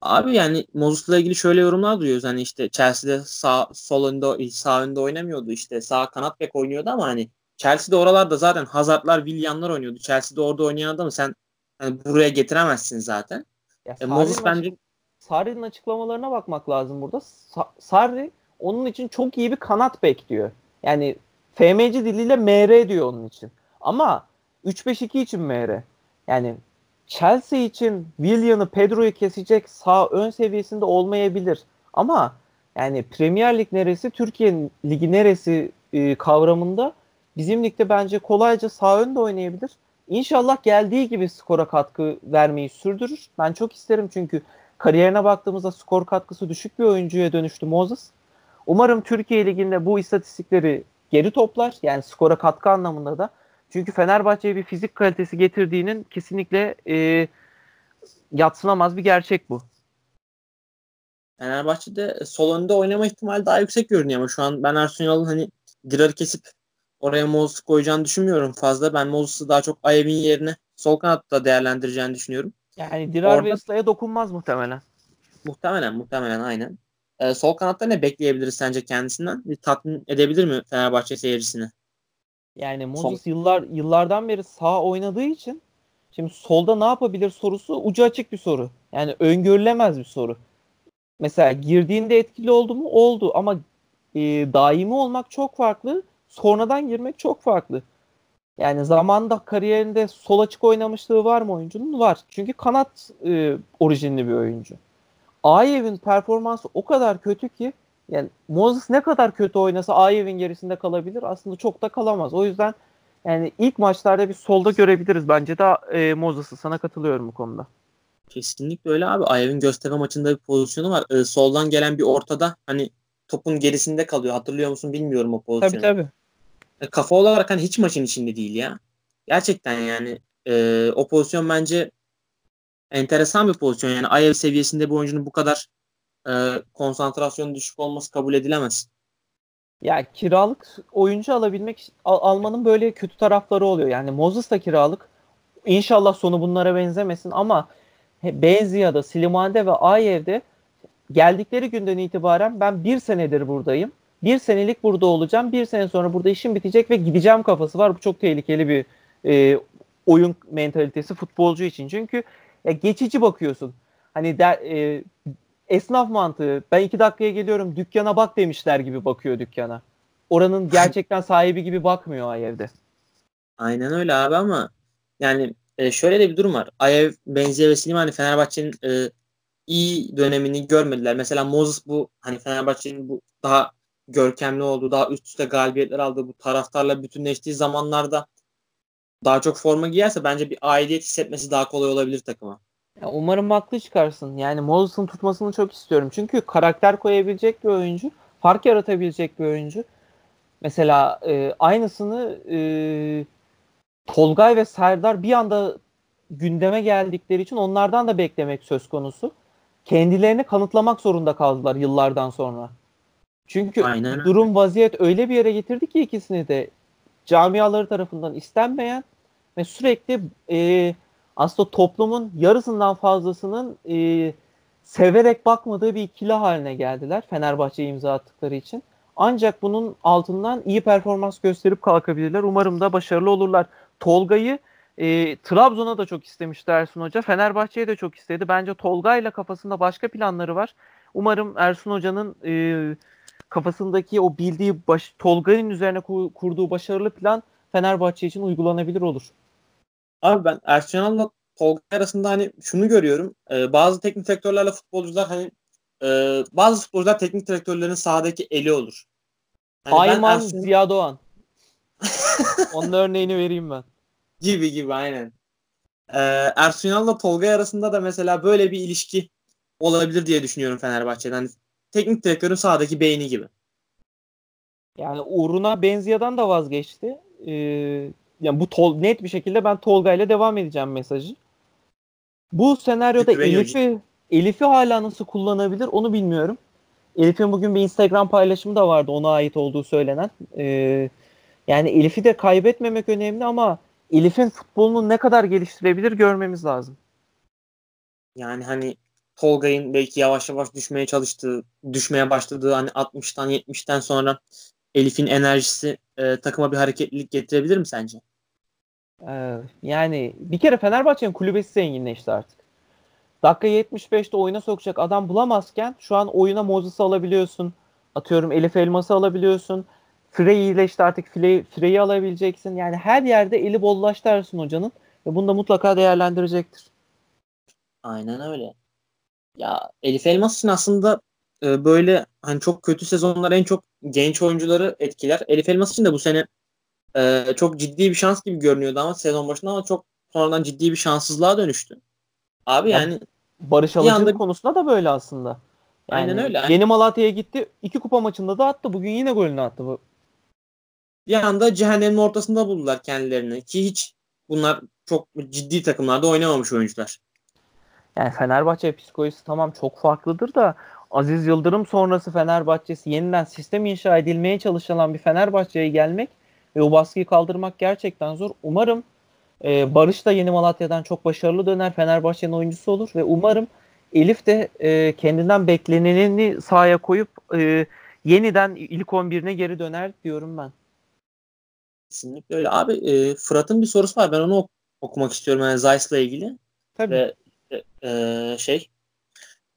Abi yani Moses'la ilgili şöyle yorumlar duyuyoruz. Hani işte Chelsea'de sağ sol önde sağ önde oynamıyordu. işte sağ kanat bek oynuyordu ama hani Chelsea'de oralarda zaten Hazard'lar, Willian'lar oynuyordu. Chelsea'de orada oynayan adamı sen hani buraya getiremezsin zaten. Ya E, Moses bence Sarri'nin açıklamalarına bakmak lazım burada. Sa- Sarri onun için çok iyi bir kanat bek diyor. Yani FMC diliyle MR diyor onun için. Ama 3-5-2 için MR. Yani Chelsea için Willian'ı Pedro'yu kesecek sağ ön seviyesinde olmayabilir. Ama yani Premier Lig neresi, Türkiye Ligi neresi e, kavramında bizim ligde bence kolayca sağ önde oynayabilir. İnşallah geldiği gibi skora katkı vermeyi sürdürür. Ben çok isterim çünkü kariyerine baktığımızda skor katkısı düşük bir oyuncuya dönüştü Moses. Umarım Türkiye Ligi'nde bu istatistikleri geri toplar. Yani skora katkı anlamında da. Çünkü Fenerbahçe'ye bir fizik kalitesi getirdiğinin kesinlikle e, yatsınamaz bir gerçek bu. Fenerbahçe'de sol önde oynama ihtimali daha yüksek görünüyor ama şu an ben Ersun Yanal'ın hani Dirar'ı kesip oraya Moses koyacağını düşünmüyorum fazla. Ben Moses'ı daha çok Ayev'in yerine sol kanatta değerlendireceğini düşünüyorum. Yani Dirar Orada- ve Isla'ya dokunmaz muhtemelen. Muhtemelen muhtemelen aynen. Ee, sol kanatta ne bekleyebiliriz sence kendisinden? Bir tatmin edebilir mi Fenerbahçe seyircisini? Yani Moses yıllar yıllardan beri sağ oynadığı için şimdi solda ne yapabilir sorusu ucu açık bir soru. Yani öngörülemez bir soru. Mesela girdiğinde etkili oldu mu? Oldu ama e, daimi olmak çok farklı. Sonradan girmek çok farklı. Yani zamanda kariyerinde sol açık oynamışlığı var mı oyuncunun? Var. Çünkü kanat e, orijinli bir oyuncu. Ayev'in performansı o kadar kötü ki yani Moses ne kadar kötü oynasa Ayev'in gerisinde kalabilir. Aslında çok da kalamaz. O yüzden yani ilk maçlarda bir solda görebiliriz bence de e, Moses'ı. Sana katılıyorum bu konuda. Kesinlikle öyle abi. Ayev'in Göztepe maçında bir pozisyonu var. Ee, soldan gelen bir ortada hani topun gerisinde kalıyor. Hatırlıyor musun bilmiyorum o pozisyonu. Tabii tabii. E, kafa olarak hani hiç maçın içinde değil ya. Gerçekten yani e, o pozisyon bence enteresan bir pozisyon. Yani Ayev seviyesinde bir oyuncunun bu kadar e, konsantrasyonu düşük olması kabul edilemez. Ya kiralık oyuncu alabilmek al- almanın böyle kötü tarafları oluyor. Yani Moses da kiralık. İnşallah sonu bunlara benzemesin ama Benzia'da, Slimani'de ve Ayev'de geldikleri günden itibaren ben bir senedir buradayım. Bir senelik burada olacağım. Bir sene sonra burada işim bitecek ve gideceğim kafası var. Bu çok tehlikeli bir e, oyun mentalitesi futbolcu için. Çünkü ya geçici bakıyorsun. Hani der, e, esnaf mantığı. Ben iki dakikaya geliyorum dükkana bak demişler gibi bakıyor dükkana. Oranın gerçekten sahibi gibi bakmıyor Ayev'de. Aynen öyle abi ama yani e, şöyle de bir durum var. Ayev, Benziye ve Slimani Fenerbahçe'nin e, iyi dönemini görmediler. Mesela Moses bu hani Fenerbahçe'nin bu daha görkemli olduğu, daha üst üste galibiyetler aldığı bu taraftarla bütünleştiği zamanlarda daha çok forma giyerse bence bir aidiyet hissetmesi daha kolay olabilir takıma. Ya umarım haklı çıkarsın. Yani Moses'ın tutmasını çok istiyorum. Çünkü karakter koyabilecek bir oyuncu. Fark yaratabilecek bir oyuncu. Mesela e, aynısını e, Tolgay ve Serdar bir anda gündeme geldikleri için onlardan da beklemek söz konusu. Kendilerini kanıtlamak zorunda kaldılar yıllardan sonra. Çünkü Aynen durum vaziyet öyle bir yere getirdi ki ikisini de camiaları tarafından istenmeyen ve sürekli e, aslında toplumun yarısından fazlasının e, severek bakmadığı bir ikili haline geldiler Fenerbahçe'ye imza attıkları için. Ancak bunun altından iyi performans gösterip kalkabilirler. Umarım da başarılı olurlar. Tolga'yı e, Trabzon'a da çok istemişti Ersun Hoca. Fenerbahçe'ye de çok istedi. Bence Tolga ile kafasında başka planları var. Umarım Ersun Hoca'nın e, kafasındaki o bildiği baş, Tolga'nın üzerine ku- kurduğu başarılı plan Fenerbahçe için uygulanabilir olur. Abi ben Ersun Yanal'la Tolga arasında hani şunu görüyorum. Ee, bazı teknik direktörlerle futbolcular hani e, bazı futbolcular teknik direktörlerin sahadaki eli olur. Hani Ayman Ersun- Ziya Doğan. Onun örneğini vereyim ben. gibi gibi aynen. Ee, Ersun Yanal'la Tolga arasında da mesela böyle bir ilişki olabilir diye düşünüyorum Fenerbahçe'den. Hani teknik direktörün sahadaki beyni gibi. Yani uğruna Benziya'dan da vazgeçti. Ee, yani bu tol, net bir şekilde ben Tolga ile devam edeceğim mesajı. Bu senaryoda Elif'i Elif'i hala nasıl kullanabilir onu bilmiyorum. Elif'in bugün bir Instagram paylaşımı da vardı ona ait olduğu söylenen. Ee, yani Elif'i de kaybetmemek önemli ama Elif'in futbolunu ne kadar geliştirebilir görmemiz lazım. Yani hani Tolga'nın belki yavaş yavaş düşmeye çalıştığı, düşmeye başladığı hani 60'tan 70'ten sonra Elif'in enerjisi e, takıma bir hareketlilik getirebilir mi sence? Ee, yani bir kere Fenerbahçe'nin kulübesi zenginleşti artık. Dakika 75'te oyuna sokacak adam bulamazken şu an oyuna Moses'ı alabiliyorsun. Atıyorum Elif Elmas'ı alabiliyorsun. Frey ile işte artık Frey, Frey'i alabileceksin. Yani her yerde eli bollaştı Ersun Hoca'nın. Ve bunu da mutlaka değerlendirecektir. Aynen öyle. Ya Elif Elmas için aslında e, böyle hani çok kötü sezonlar en çok genç oyuncuları etkiler. Elif Elmas için de bu sene e, çok ciddi bir şans gibi görünüyordu ama sezon başında ama çok sonradan ciddi bir şanssızlığa dönüştü. Abi yani, yani Barış Alıcı'nın anda... konusunda da böyle aslında. Yani Aynen öyle. Yeni Malatya'ya gitti. iki kupa maçında da attı. Bugün yine golünü attı. Bu. Bir anda cehennemin ortasında buldular kendilerini. Ki hiç bunlar çok ciddi takımlarda oynamamış oyuncular. Yani Fenerbahçe psikolojisi tamam çok farklıdır da Aziz Yıldırım sonrası Fenerbahçesi yeniden sistem inşa edilmeye çalışılan bir Fenerbahçe'ye gelmek ve o baskıyı kaldırmak gerçekten zor. Umarım e, Barış da Yeni Malatya'dan çok başarılı döner. Fenerbahçe'nin oyuncusu olur ve umarım Elif de e, kendinden beklenenini sahaya koyup e, yeniden ilk 11'ine geri döner diyorum ben. Kesinlikle öyle. Abi e, Fırat'ın bir sorusu var. Ben onu ok- okumak istiyorum. Yani Zeiss'la ilgili. Tabii. Ve e, e, şey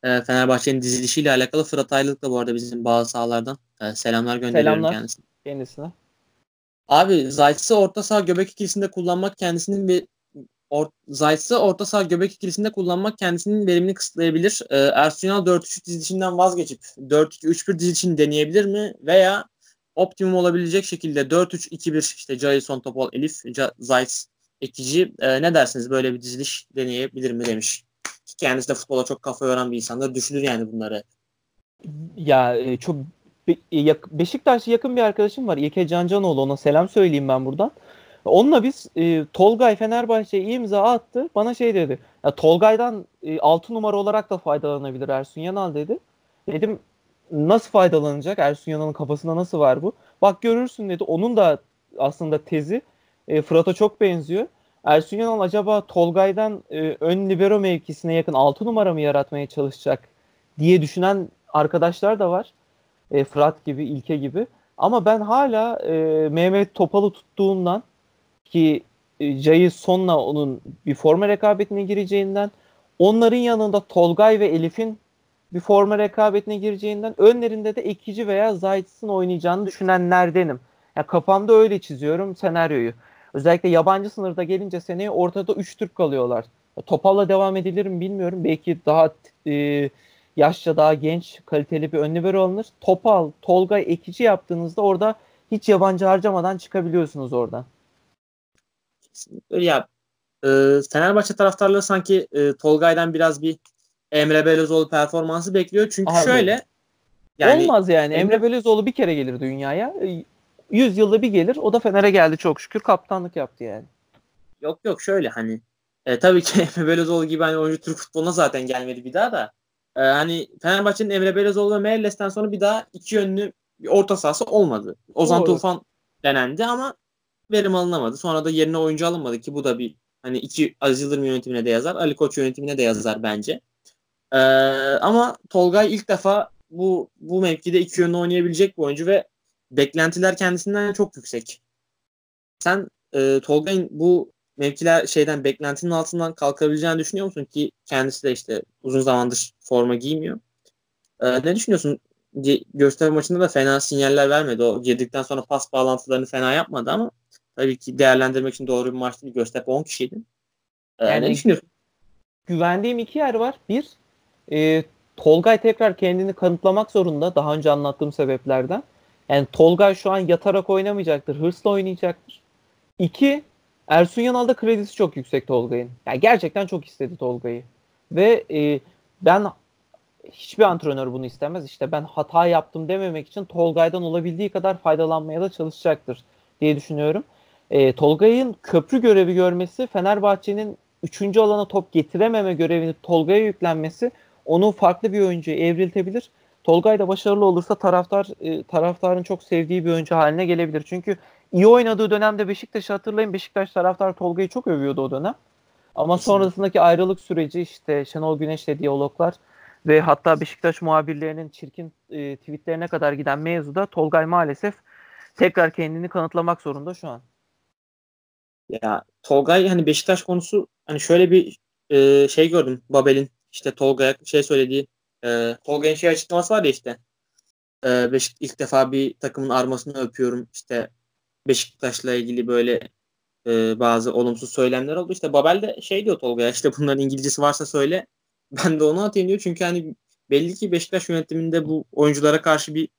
e, Fenerbahçe'nin dizilişiyle alakalı Fırat Aylık da bu arada bizim bazı sahalardan e, selamlar gönderiyorum selamlar kendisine. kendisine. Abi Zayt'sı orta saha göbek ikilisinde kullanmak kendisinin bir or, Zayt'sı orta saha göbek ikilisinde kullanmak kendisinin verimini kısıtlayabilir. Ee, Ersun Yanal 4-3 dizilişinden vazgeçip 4-2-3-1 dizilişini deneyebilir mi? Veya optimum olabilecek şekilde 4-3-2-1 işte Jason Topol, Elif, Zayt ekici e, ne dersiniz böyle bir diziliş deneyebilir mi demiş. Kendisi de futbola çok kafa yoran bir insandır. Düşünür yani bunları. Ya e, çok Be Beşiktaş'a yakın bir arkadaşım var. İlke Cancanoğlu. Ona selam söyleyeyim ben buradan. Onunla biz e, Tolgay Fenerbahçe'ye imza attı. Bana şey dedi. Ya Tolgay'dan e, 6 numara olarak da faydalanabilir Ersun Yanal dedi. Dedim nasıl faydalanacak? Ersun Yanal'ın kafasında nasıl var bu? Bak görürsün dedi. Onun da aslında tezi e, Fırat'a çok benziyor. Ersun Yanal acaba Tolgay'dan e, ön libero mevkisine yakın 6 numara mı yaratmaya çalışacak diye düşünen arkadaşlar da var. E, Fırat gibi, İlke gibi. Ama ben hala e, Mehmet Topal'ı tuttuğundan ki e, Cayı sonla onun bir forma rekabetine gireceğinden onların yanında Tolgay ve Elif'in bir forma rekabetine gireceğinden önlerinde de Ekici veya Zayt'sın oynayacağını düşünenlerdenim. Ya kafamda öyle çiziyorum senaryoyu. Özellikle yabancı sınırda gelince seneye ortada 3 Türk kalıyorlar. Topal'la devam edilir mi bilmiyorum. Belki daha e, yaşça daha genç, kaliteli bir ön libero alınır. Topal, Tolga ekici yaptığınızda orada hiç yabancı harcamadan çıkabiliyorsunuz. Kesinlikle. Ya e, Fenerbahçe taraftarları sanki e, Tolgay'dan biraz bir Emre Belözoğlu performansı bekliyor. Çünkü Abi, şöyle yani Olmaz yani. Emre, Emre Belözoğlu bir kere gelir dünyaya. 100 yılda bir gelir. O da Fener'e geldi çok şükür. Kaptanlık yaptı yani. Yok yok şöyle hani e, tabii ki Emre Belözoğlu gibi hani oyuncu Türk futboluna zaten gelmedi bir daha da. E, hani Fenerbahçe'nin Emre Belözoğlu ve Merles'ten sonra bir daha iki yönlü bir orta sahası olmadı. Ozan Doğru. Tufan denendi ama verim alınamadı. Sonra da yerine oyuncu alınmadı ki bu da bir hani iki Aziz Yıldırım yönetimine de yazar. Ali Koç yönetimine de yazar bence. Ee, ama Tolgay ilk defa bu bu mevkide iki yönlü oynayabilecek bir oyuncu ve beklentiler kendisinden çok yüksek. Sen e, Tolgay'ın bu mevkiler şeyden beklentinin altından kalkabileceğini düşünüyor musun ki kendisi de işte uzun zamandır forma giymiyor. Ee, ne düşünüyorsun? Gösteri maçında da fena sinyaller vermedi. O girdikten sonra pas bağlantılarını fena yapmadı ama tabii ki değerlendirmek için doğru bir maçtı. Bir Göztepe 10 kişiydi. Ee, yani ne düşünüyorsun? Güvendiğim iki yer var. Bir, e, Tolgay tekrar kendini kanıtlamak zorunda daha önce anlattığım sebeplerden. Yani Tolgay şu an yatarak oynamayacaktır. Hırsla oynayacaktır. İki, Ersun Yanal'da kredisi çok yüksek Tolgay'ın. Yani gerçekten çok istedi Tolgay'ı. Ve e, ben hiçbir antrenör bunu istemez. İşte ben hata yaptım dememek için Tolgay'dan olabildiği kadar faydalanmaya da çalışacaktır diye düşünüyorum. E, Tolgay'ın köprü görevi görmesi Fenerbahçe'nin üçüncü alana top getirememe görevini Tolga'ya yüklenmesi onu farklı bir oyuncuya evriltebilir. Tolgay da başarılı olursa taraftar e, taraftarın çok sevdiği bir oyuncu haline gelebilir. Çünkü iyi oynadığı dönemde Beşiktaş'ı hatırlayın. Beşiktaş taraftar Tolga'yı çok övüyordu o dönem. Ama sonrasındaki ayrılık süreci işte Şenol Güneş'le diyaloglar ve hatta Beşiktaş muhabirlerinin çirkin e, tweetlerine kadar giden mevzuda Tolgay maalesef tekrar kendini kanıtlamak zorunda şu an. Ya Tolgay hani Beşiktaş konusu hani şöyle bir e, şey gördüm Babel'in işte Tolga'ya şey söylediği e, Tolga'nın şey açıklaması var ya işte e, Beşik ilk defa bir takımın armasını öpüyorum işte Beşiktaş'la ilgili böyle e, bazı olumsuz söylemler oldu. İşte Babel de şey diyor Tolga'ya işte bunların İngilizcesi varsa söyle ben de onu atayım diyor. Çünkü hani belli ki Beşiktaş yönetiminde bu oyunculara karşı bir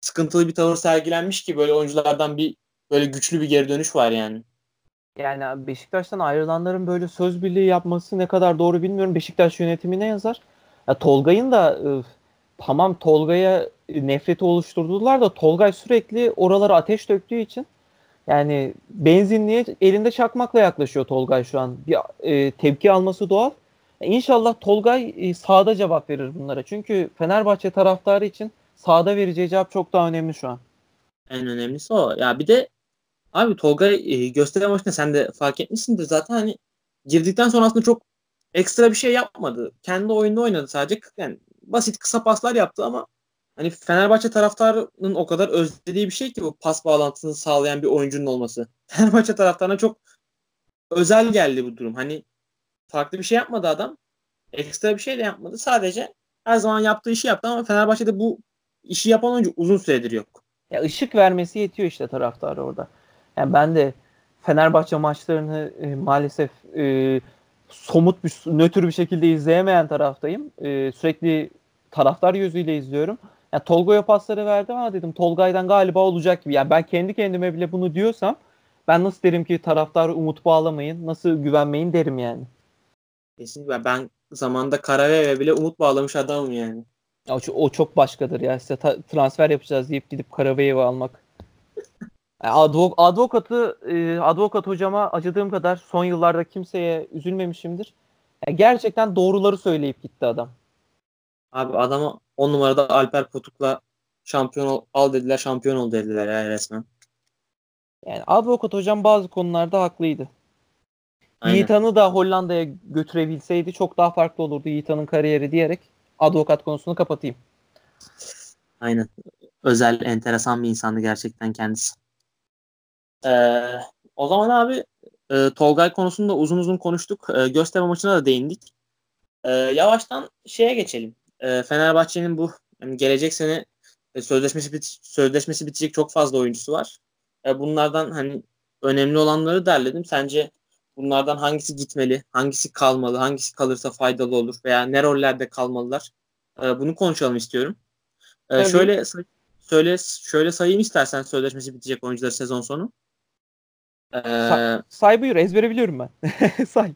sıkıntılı bir tavır sergilenmiş ki böyle oyunculardan bir böyle güçlü bir geri dönüş var yani. Yani Beşiktaş'tan ayrılanların böyle söz birliği yapması ne kadar doğru bilmiyorum. Beşiktaş yönetimine yazar. Ya Tolgay'ın da ıı, tamam Tolga'ya nefreti oluşturdular da Tolgay sürekli oralara ateş döktüğü için yani benzinliğe elinde çakmakla yaklaşıyor Tolgay şu an. Bir e, tepki alması doğal. İnşallah Tolgay e, sahada cevap verir bunlara. Çünkü Fenerbahçe taraftarı için sahada vereceği cevap çok daha önemli şu an. En önemlisi o. Ya bir de abi Tolgay e, gösteri maçında sen de fark etmişsindir zaten hani girdikten sonra aslında çok ekstra bir şey yapmadı. Kendi oyunda oynadı sadece. Yani basit kısa paslar yaptı ama hani Fenerbahçe taraftarının o kadar özlediği bir şey ki bu pas bağlantısını sağlayan bir oyuncunun olması. Fenerbahçe taraftarına çok özel geldi bu durum. Hani farklı bir şey yapmadı adam. Ekstra bir şey de yapmadı. Sadece her zaman yaptığı işi yaptı ama Fenerbahçe'de bu işi yapan oyuncu uzun süredir yok. Ya ışık vermesi yetiyor işte taraftar orada. Yani ben de Fenerbahçe maçlarını e, maalesef e, somut bir nötr bir şekilde izleyemeyen taraftayım. E, sürekli taraftar gözüyle izliyorum. Yani Tolga'ya pasları verdi ama dedim Tolgay'dan galiba olacak gibi. Yani ben kendi kendime bile bunu diyorsam ben nasıl derim ki taraftar umut bağlamayın, nasıl güvenmeyin derim yani. Kesinlikle ben zamanda Karaveve bile umut bağlamış adamım yani. O, o çok başkadır ya. Size transfer yapacağız deyip gidip Karaveyev'i almak. Yani advok, advokatı e, advokat hocama acıdığım kadar son yıllarda kimseye üzülmemişimdir. Yani gerçekten doğruları söyleyip gitti adam. Abi adama on numarada Alper Potuk'la şampiyon ol, al dediler şampiyon ol dediler ya resmen. Yani advokat hocam bazı konularda haklıydı. Aynen. Yiğitan'ı da Hollanda'ya götürebilseydi çok daha farklı olurdu Yiğitan'ın kariyeri diyerek advokat konusunu kapatayım. Aynen. Özel, enteresan bir insandı gerçekten kendisi. Ee, o zaman abi e, Tolgay konusunda uzun uzun konuştuk. E, Göztepe maçına da değindik. E, yavaştan şeye geçelim. E, Fenerbahçe'nin bu yani gelecek sene e, sözleşmesi bit sözleşmesi bitecek çok fazla oyuncusu var. E, bunlardan hani önemli olanları derledim. Sence bunlardan hangisi gitmeli, hangisi kalmalı, hangisi kalırsa faydalı olur veya ne rollerde kalmalılar? E, bunu konuşalım istiyorum. E, şöyle söyle şöyle sayayım istersen sözleşmesi bitecek oyuncuları sezon sonu. Ee, Sa- say buyur ezbere biliyorum ben. say.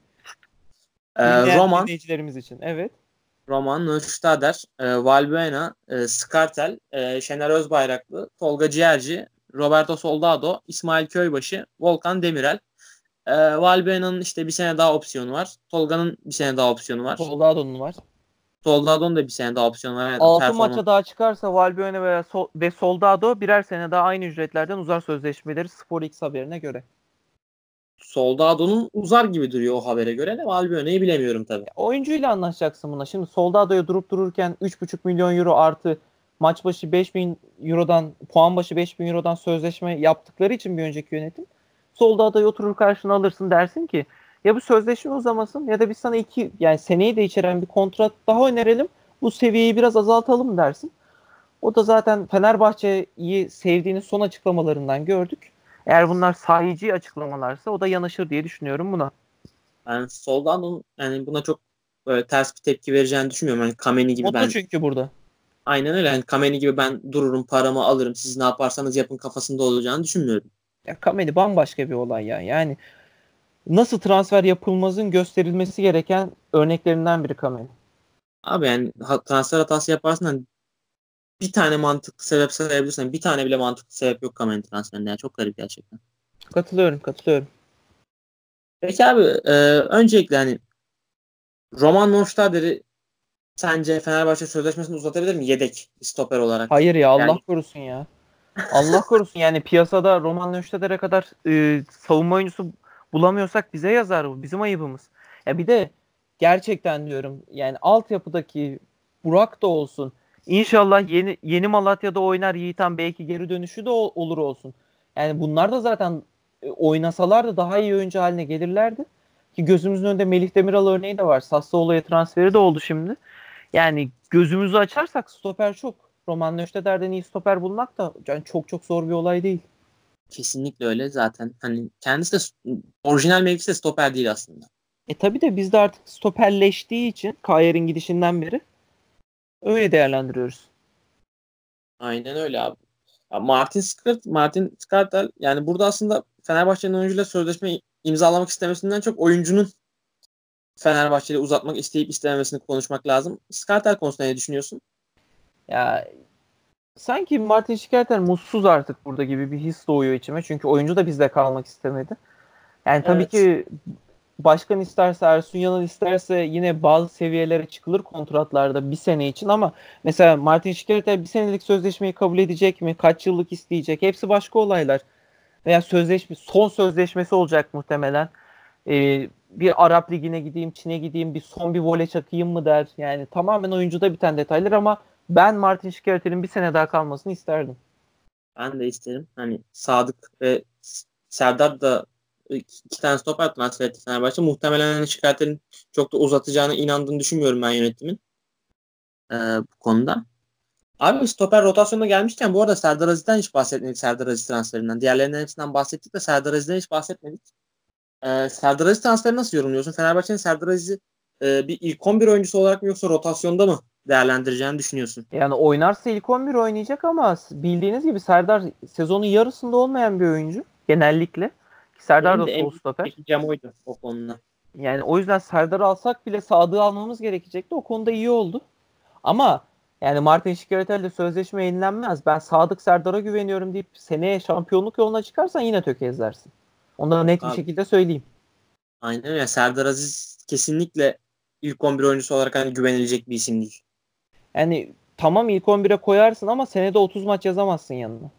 E, Roman. Dinleyicilerimiz için evet. Roman, Nöştader, e, Valbuena, e, Skartel, e, Şener Özbayraklı, Tolga Ciğerci, Roberto Soldado, İsmail Köybaşı, Volkan Demirel. E, Valbuena'nın işte bir sene daha opsiyonu var. Tolga'nın bir sene daha opsiyonu var. Soldado'nun var. Soldado'nun da bir sene daha opsiyonu var. Yani 6 maça daha çıkarsa Valbuena ve, Sol ve Soldado birer sene daha aynı ücretlerden uzar sözleşmeleri Spor X haberine göre. Soldado'nun uzar gibi duruyor o habere göre de Valbuena'yı bilemiyorum tabii. Oyuncuyla anlaşacaksın buna. Şimdi Soldado'ya durup dururken 3,5 milyon euro artı maç başı 5 bin eurodan puan başı 5 bin eurodan sözleşme yaptıkları için bir önceki yönetim Soldado'ya oturur karşına alırsın dersin ki ya bu sözleşme uzamasın ya da biz sana iki yani seneyi de içeren bir kontrat daha önerelim. Bu seviyeyi biraz azaltalım dersin. O da zaten Fenerbahçe'yi sevdiğini son açıklamalarından gördük. Eğer bunlar sahici açıklamalarsa o da yanaşır diye düşünüyorum buna. Yani soldan yani buna çok böyle ters bir tepki vereceğini düşünmüyorum. Yani Kameni gibi Mutlu ben çünkü burada. Aynen öyle. Yani Kameni gibi ben dururum, paramı alırım. Siz ne yaparsanız yapın kafasında olacağını düşünmüyorum. Ya Kameni bambaşka bir olay ya. Yani nasıl transfer yapılmazın gösterilmesi gereken örneklerinden biri Kameni. Abi yani transfer hatası yaparsın hani bir tane mantıklı sebep sayabilirsen bir tane bile mantıklı sebep yok Kameni transferinde. Yani çok garip gerçekten. Katılıyorum, katılıyorum. Peki abi e, öncelikle hani Roman Nonstader'i sence Fenerbahçe sözleşmesini uzatabilir mi yedek stoper olarak? Hayır ya Allah Yani- korusun ya. Allah korusun yani piyasada Roman Nöşteder'e kadar e, savunma oyuncusu bulamıyorsak bize yazar bu. Bizim ayıbımız. Ya bir de gerçekten diyorum yani altyapıdaki Burak da olsun. İnşallah yeni yeni Malatya'da oynar Yiğitan belki geri dönüşü de ol- olur olsun. Yani bunlar da zaten e, oynasalar da daha iyi oyuncu haline gelirlerdi. Ki gözümüzün önünde Melih Demiral örneği de var. Sassuolo'ya transferi de oldu şimdi. Yani gözümüzü açarsak stoper çok. Roman Nöşteder'den iyi stoper bulmak da yani çok çok zor bir olay değil. Kesinlikle öyle zaten. Hani kendisi de orijinal mevkisi de stoper değil aslında. E tabi de bizde artık stoperleştiği için Kayer'in gidişinden beri öyle değerlendiriyoruz. Aynen öyle abi. Ya Martin Skart, Martin Skartel yani burada aslında Fenerbahçe'nin oyuncuyla sözleşme imzalamak istemesinden çok oyuncunun Fenerbahçe'yle uzatmak isteyip istememesini konuşmak lazım. Skartel konusunda ne düşünüyorsun? Ya sanki Martin Şikerter mutsuz artık burada gibi bir his doğuyor içime. Çünkü oyuncu da bizde kalmak istemedi. Yani tabii Evet. ki başkan isterse Ersun Yanal isterse yine bazı seviyelere çıkılır kontratlarda bir sene için ama mesela Martin Şikerter bir senelik sözleşmeyi kabul edecek mi? Kaç yıllık isteyecek? Hepsi başka olaylar. Veya sözleşme son sözleşmesi olacak muhtemelen. Ee, bir Arap Ligi'ne gideyim, Çin'e gideyim, bir son bir voley çakayım mı der. Yani tamamen oyuncuda biten detaylar ama ben Martin Şikerter'in bir sene daha kalmasını isterdim. Ben de isterim. Hani Sadık ve Serdar da iki tane stoper transfer etti Fenerbahçe. Muhtemelen hani Şikayetlerin çok da uzatacağına inandığını düşünmüyorum ben yönetimin. Ee, bu konuda. Abi stoper rotasyonuna gelmişken bu arada Serdar Aziz'den hiç bahsetmedik Serdar Aziz transferinden. Diğerlerinden hepsinden bahsettik de Serdar Aziz'den hiç bahsetmedik. Ee, Serdar Aziz transferi nasıl yorumluyorsun? Fenerbahçe'nin Serdar Aziz'i e, bir ilk 11 oyuncusu olarak mı yoksa rotasyonda mı değerlendireceğini düşünüyorsun? Yani oynarsa ilk 11 oynayacak ama bildiğiniz gibi Serdar sezonun yarısında olmayan bir oyuncu genellikle. Serdar Benim da sol stoper. Çekeceğim oydu o konuda. Yani o yüzden Serdar'ı alsak bile Sadık'ı almamız gerekecekti. O konuda iyi oldu. Ama yani Martin Şikayetler'le sözleşme yenilenmez. Ben Sadık Serdar'a güveniyorum deyip seneye şampiyonluk yoluna çıkarsan yine tökezlersin. Onu da net bir Abi. şekilde söyleyeyim. Aynen öyle. Serdar Aziz kesinlikle ilk 11 oyuncusu olarak hani güvenilecek bir isim değil. Yani tamam ilk 11'e koyarsın ama senede 30 maç yazamazsın yanına.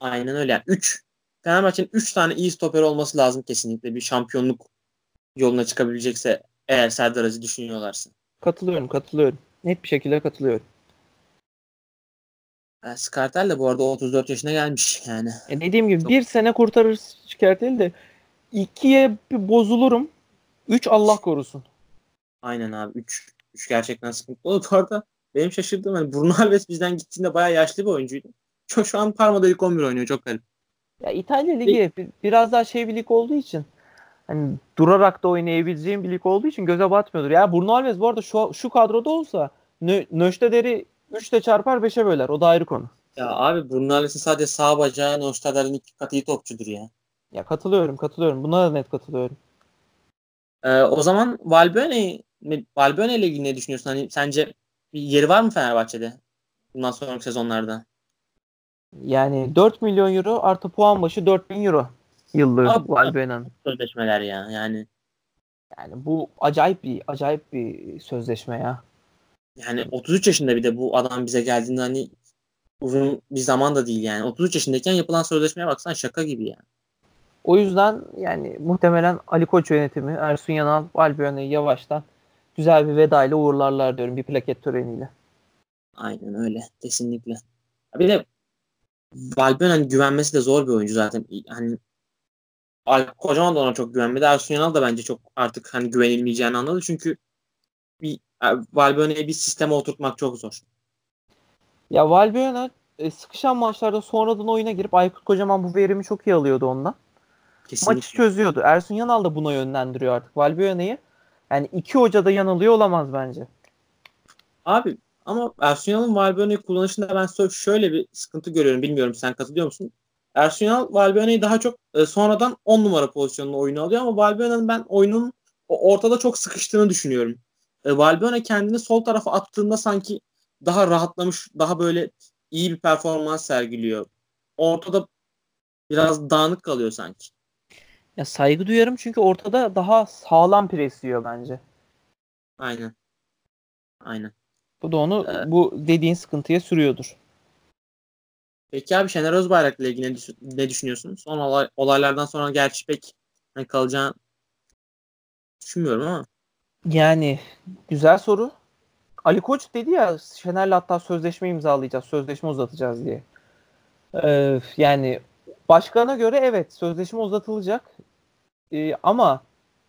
Aynen öyle. Yani 3 Fenerbahçe'nin 3 tane iyi stoper olması lazım kesinlikle bir şampiyonluk yoluna çıkabilecekse eğer Serdar Aziz düşünüyorlarsa. Katılıyorum, katılıyorum. Net bir şekilde katılıyorum. Yani Skartel de bu arada 34 yaşına gelmiş yani. E dediğim gibi Çok- bir sene kurtarır Şikayetleri de ikiye bir bozulurum. Üç Allah korusun. Aynen abi 3 3 gerçekten sıkıntı. O bu arada benim şaşırdığım hani Bruno Alves bizden gittiğinde bayağı yaşlı bir oyuncuydu. Şu, şu an Parma'da ilk 11 oynuyor çok garip. Ya İtalya Ligi bi- biraz daha şey bir lig olduğu için hani durarak da oynayabileceğim bir lig olduğu için göze batmıyordur. Ya Bruno Alves bu arada şu, şu kadroda olsa Nö, Nöşteder'i 3'te çarpar 5'e böler. O da ayrı konu. Ya abi Bruno Alves'in sadece sağ bacağı Nostader'in iki katı iyi topçudur ya. Ya katılıyorum katılıyorum. Buna da net katılıyorum. Ee, o zaman Valbuene Valbuene ile ilgili ne düşünüyorsun? Hani sence bir yeri var mı Fenerbahçe'de bundan sonraki sezonlarda? Yani 4 milyon euro artı puan başı 4000 euro yıllığı Abi- Valbuena'nın. Sözleşmeler ya. Yani Yani bu acayip bir acayip bir sözleşme ya. yani 33 yaşında bir de bu adam bize geldiğinde hani uzun bir zaman da değil yani. 33 yaşındayken yapılan sözleşmeye baksan şaka gibi yani. O yüzden yani muhtemelen Ali Koç yönetimi Ersun Yanal Valbuena'yı yavaştan güzel bir veda ile uğurlarlar diyorum bir plaket töreniyle. Aynen öyle. Kesinlikle. Bir de Valbuena hani güvenmesi de zor bir oyuncu zaten. Hani Alp Kocaman da ona çok güvenmedi. Ersun Yanal da bence çok artık hani güvenilmeyeceğini anladı. Çünkü bir Valbuena'ya bir sisteme oturtmak çok zor. Ya Valbuena e, sıkışan maçlarda sonradan oyuna girip Aykut Kocaman bu verimi çok iyi alıyordu ondan. Kesinlikle. Maçı çözüyordu. Ersun Yanal da buna yönlendiriyor artık Valbuena'yı. Yani iki hoca da yanılıyor olamaz bence. Abi ama Ersun Yanal'ın Valbuena'yı kullanışında ben şöyle bir sıkıntı görüyorum. Bilmiyorum sen katılıyor musun? Ersun Yanal Valbuena'yı daha çok e, sonradan 10 numara pozisyonunda oyunu alıyor ama Valbuena'nın ben oyunun ortada çok sıkıştığını düşünüyorum. E, Valbuena kendini sol tarafa attığında sanki daha rahatlamış, daha böyle iyi bir performans sergiliyor. Ortada biraz dağınık kalıyor sanki. Ya saygı duyarım çünkü ortada daha sağlam pres yiyor bence. Aynen. Aynen. Bu da onu Ee, bu dediğin sıkıntıya sürüyordur. Peki abi Şener Özbayrak'la ilgili ne, düşün- ne düşünüyorsun? Son olay, olaylardan sonra gerçi pek hani kalacağını düşünmüyorum ama. Yani güzel soru. Ali Koç dedi ya Şener'le hatta sözleşme imzalayacağız, sözleşme uzatacağız diye. Ee, yani başkana göre evet sözleşme uzatılacak. Ee, ama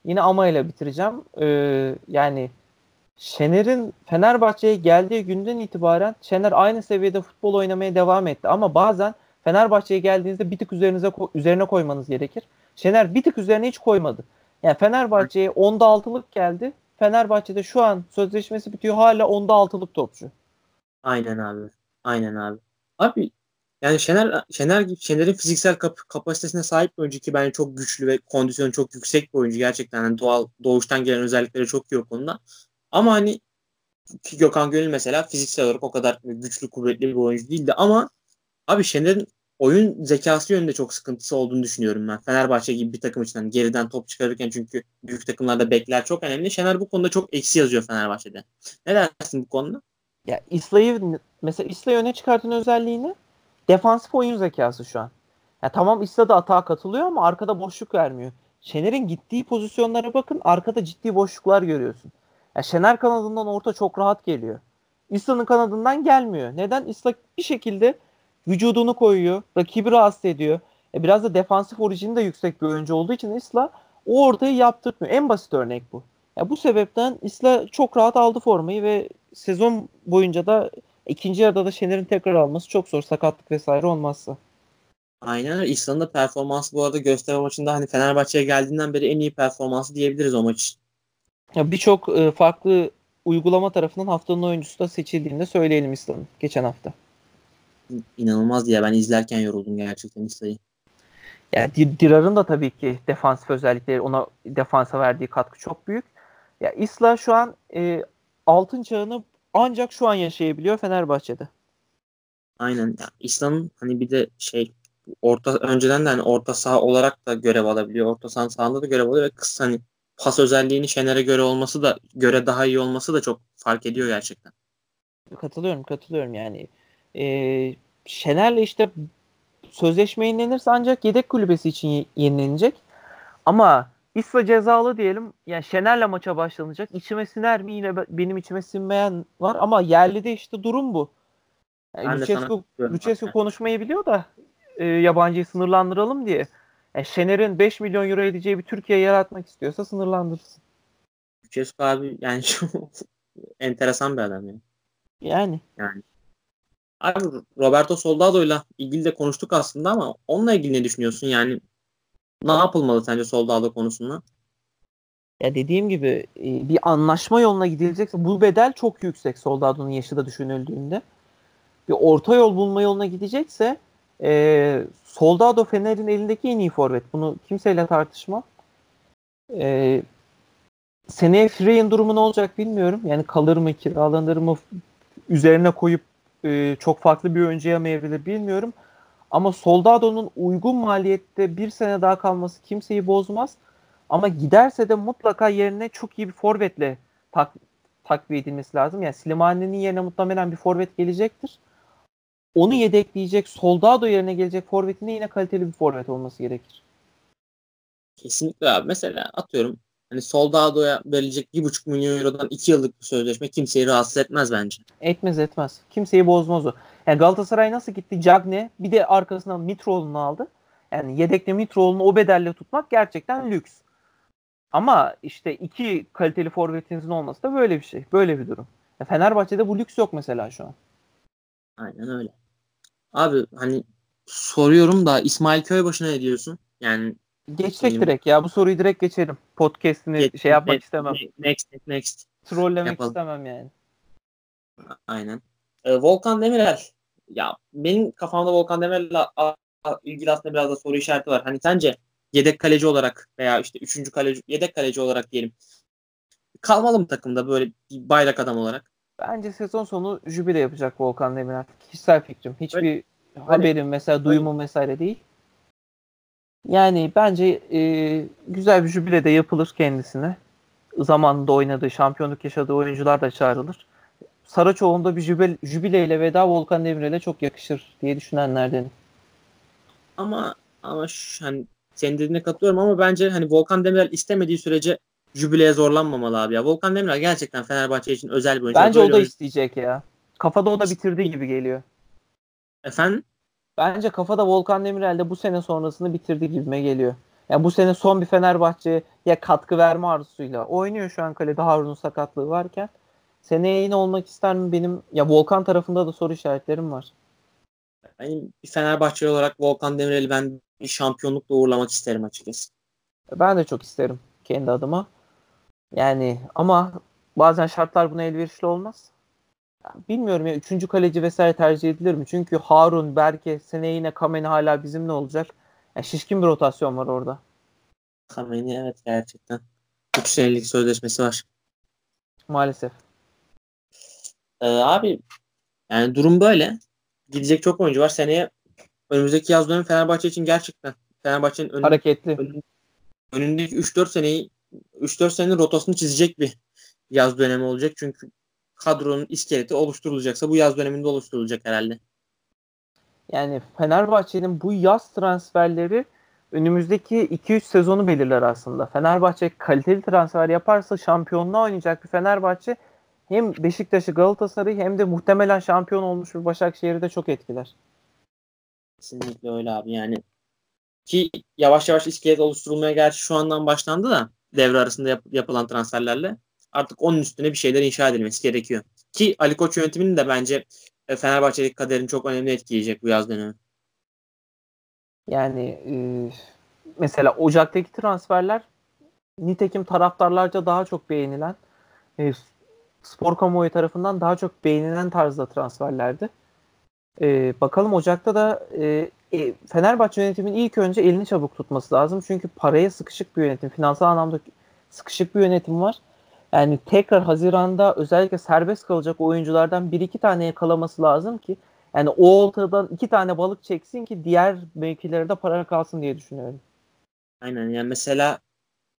yine ama ile bitireceğim. Ee, yani Şener'in Fenerbahçe'ye geldiği günden itibaren Şener aynı seviyede futbol oynamaya devam etti. Ama bazen Fenerbahçe'ye geldiğinizde bir tık üzerinize üzerine koymanız gerekir. Şener bir tık üzerine hiç koymadı. Yani Fenerbahçe'ye 10'da 6'lık geldi. Fenerbahçe'de şu an sözleşmesi bitiyor hala 10'da 6'lık topçu. Aynen abi. Aynen abi. Abi yani Şener Şener Şener'in fiziksel kap- kapasitesine sahip bir oyuncu ki bence çok güçlü ve kondisyonu çok yüksek bir oyuncu gerçekten. Yani doğal doğuştan gelen özellikleri çok iyi o konuda. Ama hani ki Gökhan Gönül mesela fiziksel olarak o kadar güçlü kuvvetli bir oyuncu değildi ama abi Şener'in oyun zekası yönünde çok sıkıntısı olduğunu düşünüyorum ben. Fenerbahçe gibi bir takım için geriden top çıkarırken çünkü büyük takımlarda bekler çok önemli. Şener bu konuda çok eksi yazıyor Fenerbahçe'de. Ne dersin bu konuda? Ya İsla'yı mesela İsla'yı öne çıkartan özelliğini defansif oyun zekası şu an. Ya tamam İsla da atağa katılıyor ama arkada boşluk vermiyor. Şener'in gittiği pozisyonlara bakın arkada ciddi boşluklar görüyorsun. Ya Şener kanadından orta çok rahat geliyor. İsla'nın kanadından gelmiyor. Neden? İsla bir şekilde vücudunu koyuyor. Rakibi rahatsız ediyor. E biraz da defansif orijini de yüksek bir oyuncu olduğu için İsla o ortayı yaptırmıyor. En basit örnek bu. Ya bu sebepten İsla çok rahat aldı formayı ve sezon boyunca da ikinci yarıda da Şener'in tekrar alması çok zor sakatlık vesaire olmazsa. Aynen öyle. İslam'ın da performansı bu arada gösterme maçında hani Fenerbahçe'ye geldiğinden beri en iyi performansı diyebiliriz o maç için. Ya birçok e, farklı uygulama tarafından haftanın oyuncusu da seçildiğini de söyleyelim İslam'ın geçen hafta. İnanılmaz diye ben izlerken yoruldum gerçekten İslam'ı. Yani Dirar'ın da tabii ki defansif özellikleri ona defansa verdiği katkı çok büyük. Ya İsla şu an e, altın çağını ancak şu an yaşayabiliyor Fenerbahçe'de. Aynen. Ya, İslam'ın hani bir de şey orta önceden de hani orta saha olarak da görev alabiliyor. Orta saha sahanda da görev alıyor ve kısa hani pas özelliğini Şener'e göre olması da göre daha iyi olması da çok fark ediyor gerçekten. Katılıyorum, katılıyorum yani. Ee, Şener'le işte sözleşme yenilenirse ancak yedek kulübesi için yenilenecek. Ama İsla cezalı diyelim. Yani Şener'le maça başlanacak. İçime siner mi? Yine benim içime sinmeyen var ama yerli de işte durum bu. Yani Lucescu, Lucescu konuşmayı biliyor da e, yabancıyı sınırlandıralım diye. Yani Şener'in 5 milyon euro edeceği bir Türkiye yaratmak istiyorsa sınırlandırsın. Lucescu abi yani çok enteresan bir adam ya. Yani. Yani. Abi Roberto Soldado'yla ilgili de konuştuk aslında ama onunla ilgili ne düşünüyorsun? Yani ne yapılmalı sence Soldado konusunda? Ya dediğim gibi bir anlaşma yoluna gidilecekse bu bedel çok yüksek Soldado'nun yaşı da düşünüldüğünde. Bir orta yol bulma yoluna gidecekse e, Soldado Fener'in elindeki en iyi forvet. Bunu kimseyle tartışmam. E, seneye Frey'in durumu ne olacak bilmiyorum. Yani kalır mı, kiralanır mı, üzerine koyup e, çok farklı bir oyuncuya mı bilmiyorum. Ama Soldado'nun uygun maliyette bir sene daha kalması kimseyi bozmaz. Ama giderse de mutlaka yerine çok iyi bir forvetle tak, takviye edilmesi lazım. Yani Slimani'nin yerine muhtemelen bir forvet gelecektir. Onu yedekleyecek, Soldado yerine gelecek forvetin de yine kaliteli bir forvet olması gerekir. Kesinlikle abi. Mesela atıyorum hani Soldado'ya verilecek bir buçuk milyon eurodan iki yıllık bir sözleşme kimseyi rahatsız etmez bence. Etmez etmez. Kimseyi bozmaz o. Yani Galatasaray nasıl gitti? Cagne bir de arkasından Mitroğlu'nu aldı. Yani yedekte Mitroğlu'nu o bedelle tutmak gerçekten lüks. Ama işte iki kaliteli forvetinizin olması da böyle bir şey. Böyle bir durum. Ya Fenerbahçe'de bu lüks yok mesela şu an. Aynen öyle. Abi hani soruyorum da İsmail Köybaşı'na ne diyorsun? Yani Geçsek benim... direkt ya. Bu soruyu direkt geçelim. Podcast'ini Geç, şey yapmak next, istemem. Next, next. Trollemek Yapalım. istemem yani. Aynen. Ee, Volkan Demirel. Ya benim kafamda Volkan Demirel'le ilgili aslında biraz da soru işareti var. Hani sence yedek kaleci olarak veya işte üçüncü kaleci, yedek kaleci olarak diyelim. Kalmalı mı takımda böyle bir bayrak adam olarak? Bence sezon sonu jübile yapacak Volkan Demirel. Kişisel fikrim. Hiçbir Öyle. haberim mesela duyumum vesaire değil. Yani bence e, güzel bir jübile de yapılır kendisine. Zamanında oynadığı, şampiyonluk yaşadığı oyuncular da çağrılır. Saraçoğlu'nda bir jübile, jübileyle veda Volkan Demirel'e çok yakışır diye düşünenlerdenim. Ama ama şu, hani senin dediğine katılıyorum ama bence hani Volkan Demirel istemediği sürece jübileye zorlanmamalı abi ya. Volkan Demirel gerçekten Fenerbahçe için özel bir oyuncu. Bence Böyle o da oyuncu- isteyecek ya. Kafada o da bitirdiği gibi geliyor. Efendim? Bence kafada Volkan Demirel de bu sene sonrasını bitirdiği gibime geliyor. Yani bu sene son bir Fenerbahçe'ye katkı verme arzusuyla oynuyor şu an kalede Harun'un sakatlığı varken. Seneye yine olmak ister mi benim? Ya Volkan tarafında da soru işaretlerim var. Benim bir Fenerbahçeli olarak Volkan Demirel'i ben bir şampiyonlukla uğurlamak isterim açıkçası. Ben de çok isterim kendi adıma. Yani ama bazen şartlar buna elverişli olmaz. Bilmiyorum ya üçüncü kaleci vesaire tercih edilir mi? Çünkü Harun, Berke, seneye yine Kameni hala bizimle olacak. Yani şişkin bir rotasyon var orada. Kameni evet gerçekten. 3 senelik sözleşmesi var. Maalesef. Ee, abi yani durum böyle. Gidecek çok oyuncu var. Seneye önümüzdeki yaz dönemi Fenerbahçe için gerçekten Fenerbahçe'nin önü- Hareketli. önün- önündeki 3-4 seneyi 3-4 senenin rotasını çizecek bir yaz dönemi olacak. Çünkü kadronun iskeleti oluşturulacaksa bu yaz döneminde oluşturulacak herhalde. Yani Fenerbahçe'nin bu yaz transferleri önümüzdeki 2-3 sezonu belirler aslında. Fenerbahçe kaliteli transfer yaparsa şampiyonluğa oynayacak bir Fenerbahçe hem Beşiktaş'ı Galatasaray'ı hem de muhtemelen şampiyon olmuş bir Başakşehir'i de çok etkiler. Kesinlikle öyle abi yani. Ki yavaş yavaş iskelet oluşturulmaya gerçi şu andan başlandı da devre arasında yap- yapılan transferlerle artık onun üstüne bir şeyler inşa edilmesi gerekiyor. Ki Ali Koç yönetiminin de bence e, Fenerbahçe'deki kaderini çok önemli etkileyecek bu yaz dönemi. Yani e, mesela Ocak'taki transferler nitekim taraftarlarca daha çok beğenilen e, spor kamuoyu tarafından daha çok beğenilen tarzda transferlerdi. Bakalım Ocak'ta da e, Fenerbahçe yönetiminin ilk önce elini çabuk tutması lazım. Çünkü paraya sıkışık bir yönetim, finansal anlamda sıkışık bir yönetim var. Yani tekrar Haziran'da özellikle serbest kalacak oyunculardan bir iki tane yakalaması lazım ki yani o oltadan iki tane balık çeksin ki diğer mevkilerde para kalsın diye düşünüyorum. Aynen yani mesela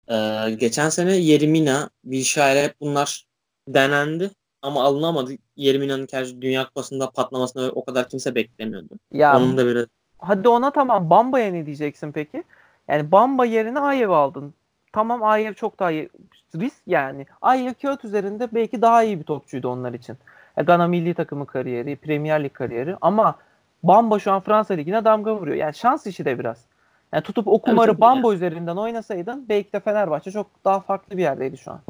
e, geçen sene Yerimina, Wilshere hep bunlar denendi ama alınamadı. Yerimina'nın gerçi Dünya Kupası'nda patlamasını o kadar kimse beklemiyordu. Ya Onun da biraz hadi ona tamam Bamba'ya ne diyeceksin peki? Yani Bamba yerine Ayev aldın. Tamam Ayev çok daha iyi. Risk yani. Ayev kağıt üzerinde belki daha iyi bir topçuydu onlar için. Ya Gana milli takımı kariyeri, Premier Lig kariyeri ama Bamba şu an Fransa Ligi'ne damga vuruyor. Yani şans işi de biraz. Yani tutup o kumarı tabii. Bamba üzerinden oynasaydın belki de Fenerbahçe çok daha farklı bir yerdeydi şu an.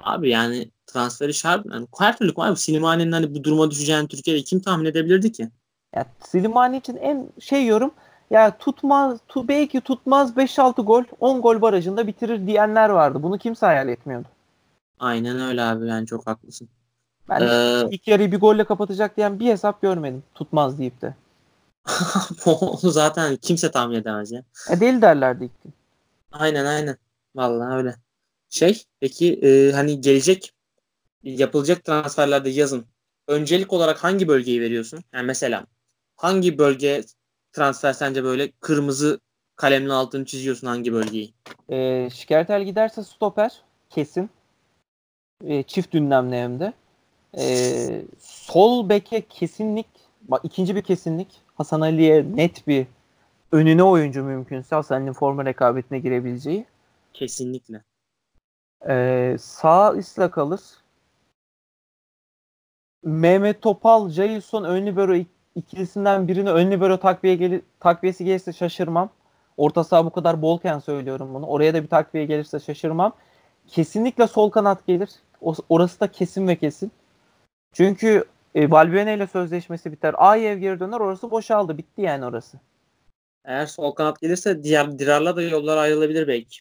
Abi yani transferi şart. Yani her türlü abi Slimani'nin hani bu duruma düşeceğini Türkiye'de kim tahmin edebilirdi ki? Ya Slimani için en şey yorum ya tutmaz tu, belki tutmaz 5-6 gol 10 gol barajında bitirir diyenler vardı. Bunu kimse hayal etmiyordu. Aynen öyle abi yani çok haklısın. Ben Ee, ilk yarıyı bir golle kapatacak diyen bir hesap görmedim. Tutmaz deyip de. Onu zaten kimse tahmin edemez ya. Ya deli derlerdi ilk gün. Aynen aynen. Vallahi öyle. Şey peki e, hani gelecek yapılacak transferlerde yazın öncelik olarak hangi bölgeyi veriyorsun? Yani mesela hangi bölge transfer sence böyle kırmızı kalemle altını çiziyorsun hangi bölgeyi? Ee, Şikertel giderse stoper kesin. Ee, çift ünlemli hem de. Ee, sol beke kesinlik bak ikinci bir kesinlik Hasan Ali'ye net bir önüne oyuncu mümkünse Hasan Ali'nin forma rekabetine girebileceği. Kesinlikle. Ee, sağ isla kalır. Mehmet Topal, Jailson ön libero ik- ikilisinden birini ön libero takviye geli- takviyesi gelirse şaşırmam. Orta saha bu kadar bolken söylüyorum bunu. Oraya da bir takviye gelirse şaşırmam. Kesinlikle sol kanat gelir. Orası da kesin ve kesin. Çünkü e, Valbuena ile sözleşmesi biter. Ayev geri döner. Orası boşaldı. Bitti yani orası. Eğer sol kanat gelirse diğer Dirar'la da yollar ayrılabilir belki.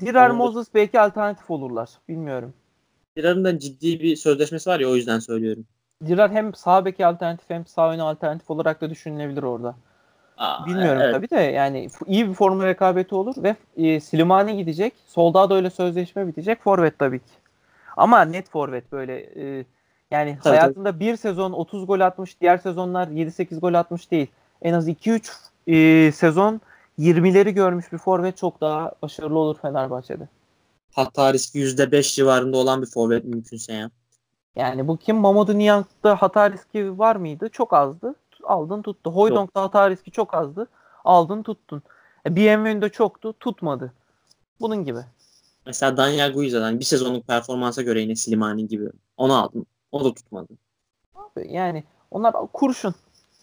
Dirar da- Moses belki alternatif olurlar. Bilmiyorum. Dirar'ın da ciddi bir sözleşmesi var ya o yüzden söylüyorum. Dirar hem sağ beki alternatif hem sağ öne alternatif olarak da düşünülebilir orada. Aa, Bilmiyorum evet. tabii de yani iyi bir forma rekabeti olur ve e, Slimani gidecek. Solda da öyle sözleşme bitecek. Forvet tabii ki. Ama net forvet böyle e, yani Tabii, hayatında bir sezon 30 gol atmış, diğer sezonlar 7-8 gol atmış değil. En az 2-3 e, sezon 20'leri görmüş bir forvet çok daha başarılı olur Fenerbahçe'de. Hata riski %5 civarında olan bir forvet mümkünse ya. Yani bu kim? Mamadou Niang'da hata riski var mıydı? Çok azdı. Aldın tuttu. Hoydong'da hata riski çok azdı. Aldın tuttun. E, BMW'nin çoktu. Tutmadı. Bunun gibi. Mesela Daniel Guiza'dan bir sezonluk performansa göre yine Slimani gibi. Onu aldım. O da tutmadı. Abi yani onlar kurşun.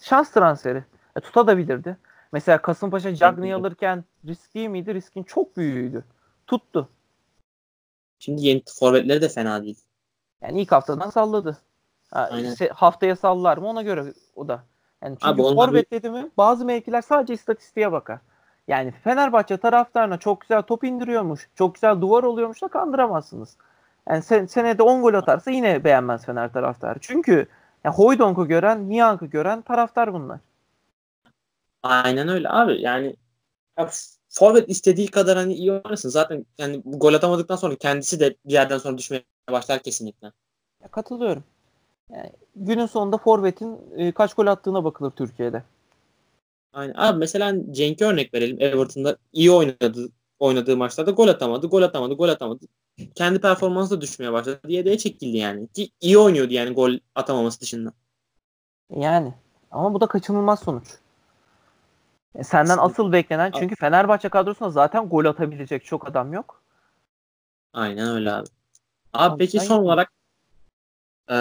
Şans transferi. E, tutabilirdi. Mesela Kasımpaşa Cagney'i alırken risk değil miydi? Riskin çok büyüğüydü. Tuttu. Şimdi yeni forvetleri de fena değil. Yani ilk haftadan salladı. Ha, işte haftaya sallar mı ona göre o da. Yani çünkü forvet dedi mi bazı mevkiler sadece istatistiğe bakar. Yani Fenerbahçe taraftarına çok güzel top indiriyormuş, çok güzel duvar oluyormuş da kandıramazsınız. Yani sen, senede 10 gol atarsa yine beğenmez Fener taraftarı. Çünkü yani Hoydonk'u gören, Niyank'ı gören taraftar bunlar. Aynen öyle abi. Yani ya, forvet istediği kadar hani iyi oynasın. Zaten yani gol atamadıktan sonra kendisi de bir yerden sonra düşmeye başlar kesinlikle. Ya, katılıyorum. Yani günün sonunda forvetin e, kaç gol attığına bakılır Türkiye'de. Aynen. Abi mesela Cenk'e örnek verelim. Everton'da iyi oynadı oynadığı maçlarda gol atamadı, gol atamadı, gol atamadı. Kendi performansı da düşmeye başladı. De çekildi yani. Ki iyi oynuyordu yani gol atamaması dışında. Yani. Ama bu da kaçınılmaz sonuç. E senden asıl beklenen çünkü Fenerbahçe kadrosunda zaten gol atabilecek çok adam yok. Aynen öyle abi. Abi peki son olarak e,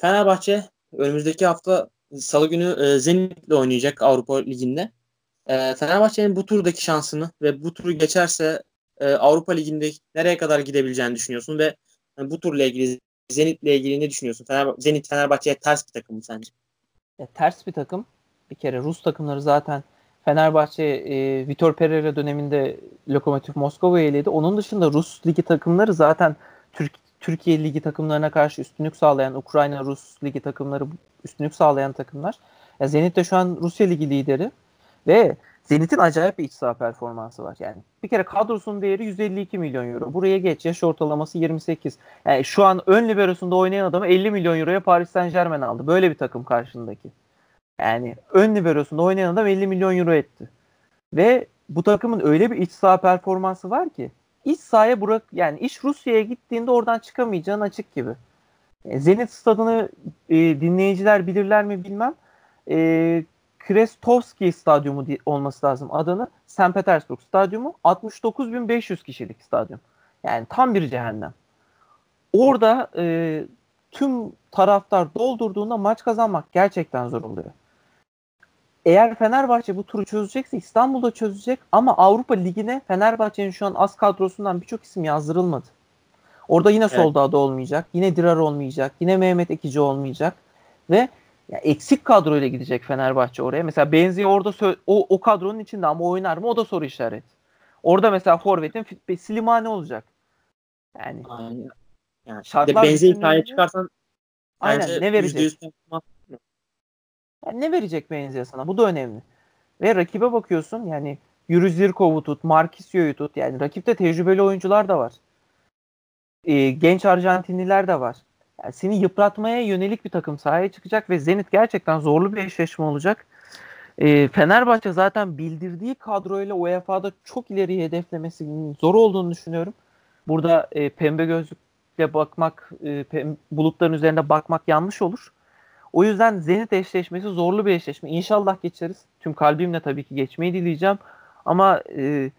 Fenerbahçe önümüzdeki hafta Salı günü e, Zenit'le oynayacak Avrupa Ligi'nde. E, Fenerbahçe'nin bu turdaki şansını ve bu turu geçerse e, Avrupa Ligi'nde nereye kadar gidebileceğini düşünüyorsun ve yani bu turla ilgili Zenit'le ilgili ne düşünüyorsun? Fener, Zenit Fenerbahçe'ye ters bir takım mı sence? Ya, ters bir takım. Bir kere Rus takımları zaten Fenerbahçe e, Vitor Pereira döneminde Lokomotiv Moskova eliydi. Onun dışında Rus ligi takımları zaten Türk Türkiye ligi takımlarına karşı üstünlük sağlayan Ukrayna Rus ligi takımları üstünlük sağlayan takımlar. Ya Zenit de şu an Rusya ligi lideri ve Zenit'in acayip bir iç saha performansı var. Yani bir kere kadrosunun değeri 152 milyon euro. Buraya geç yaş ortalaması 28. Yani şu an ön liberosunda oynayan adamı 50 milyon euroya Paris Saint Germain aldı. Böyle bir takım karşındaki. Yani ön liberosunda oynayan adam 50 milyon euro etti. Ve bu takımın öyle bir iç saha performansı var ki iç sahaya bırak yani iş Rusya'ya gittiğinde oradan çıkamayacağın açık gibi. E, Zenit stadını e, dinleyiciler bilirler mi bilmem. E, Krestovski stadyumu olması lazım adını. St. Petersburg stadyumu 69.500 kişilik stadyum. Yani tam bir cehennem. Orada e, tüm taraftar doldurduğunda maç kazanmak gerçekten zor oluyor eğer Fenerbahçe bu turu çözecekse İstanbul'da çözecek ama Avrupa Ligi'ne Fenerbahçe'nin şu an az kadrosundan birçok isim yazdırılmadı. Orada yine evet. Soldado olmayacak, yine Dirar olmayacak, yine Mehmet Ekici olmayacak ve ya eksik kadroyla gidecek Fenerbahçe oraya. Mesela Benzi orada o, o kadronun içinde ama oynar mı o da soru işaret. Orada mesela Forvet'in Slimani olacak. Yani, Aynen. yani şartlar Benzi'yi sahaya çıkarsan Aynen ne verecek? Yani ne verecek Benzia sana? Bu da önemli. Ve rakibe bakıyorsun yani Yuri Zirkov'u tut, Marquisio'yu tut. Yani rakipte tecrübeli oyuncular da var. Ee, genç Arjantinliler de var. Yani seni yıpratmaya yönelik bir takım sahaya çıkacak ve Zenit gerçekten zorlu bir eşleşme olacak. Ee, Fenerbahçe zaten bildirdiği kadroyla UEFA'da çok ileri hedeflemesinin zor olduğunu düşünüyorum. Burada e, pembe gözlükle bakmak, e, pem, bulutların üzerinde bakmak yanlış olur. O yüzden Zenit eşleşmesi zorlu bir eşleşme. İnşallah geçeriz. Tüm kalbimle tabii ki geçmeyi dileyeceğim. Ama e,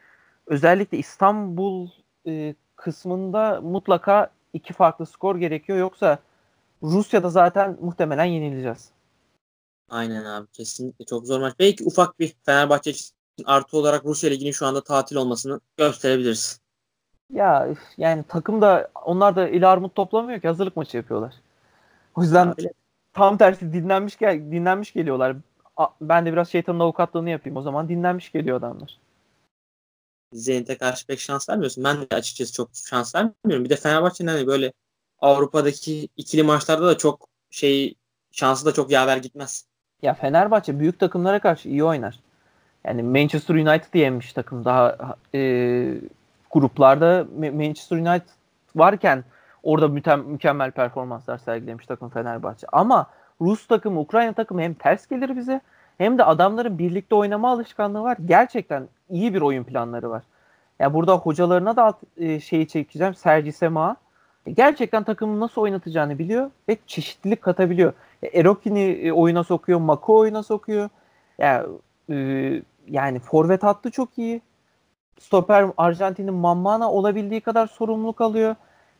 özellikle İstanbul e, kısmında mutlaka iki farklı skor gerekiyor. Yoksa Rusya'da zaten muhtemelen yenileceğiz. Aynen abi kesinlikle çok zor maç. Belki ufak bir Fenerbahçe için artı olarak Rusya Ligi'nin şu anda tatil olmasını gösterebiliriz. Ya yani takım da onlar da il armut toplamıyor ki hazırlık maçı yapıyorlar. O yüzden Abi, tam tersi dinlenmiş gel dinlenmiş geliyorlar. Ben de biraz şeytanın avukatlığını yapayım o zaman dinlenmiş geliyor adamlar. Zenit'e karşı pek şans vermiyorsun. Ben de açıkçası çok şans vermiyorum. Bir de Fenerbahçe'nin hani böyle Avrupa'daki ikili maçlarda da çok şey şansı da çok yaver gitmez. Ya Fenerbahçe büyük takımlara karşı iyi oynar. Yani Manchester United yenmiş takım daha e, gruplarda Manchester United varken Orada mükemmel performanslar sergilemiş takım Fenerbahçe. Ama Rus takımı, Ukrayna takımı hem ters gelir bize hem de adamların birlikte oynama alışkanlığı var. Gerçekten iyi bir oyun planları var. Ya yani burada hocalarına da alt, e, şeyi çekeceğim. Sergi Sema. E, gerçekten takımı nasıl oynatacağını biliyor ve çeşitlilik katabiliyor. E, Erokin'i e, oyuna sokuyor, Mako oyuna sokuyor. Ya e, yani forvet hattı çok iyi. Stoper Arjantin'in Mammana olabildiği kadar sorumluluk alıyor.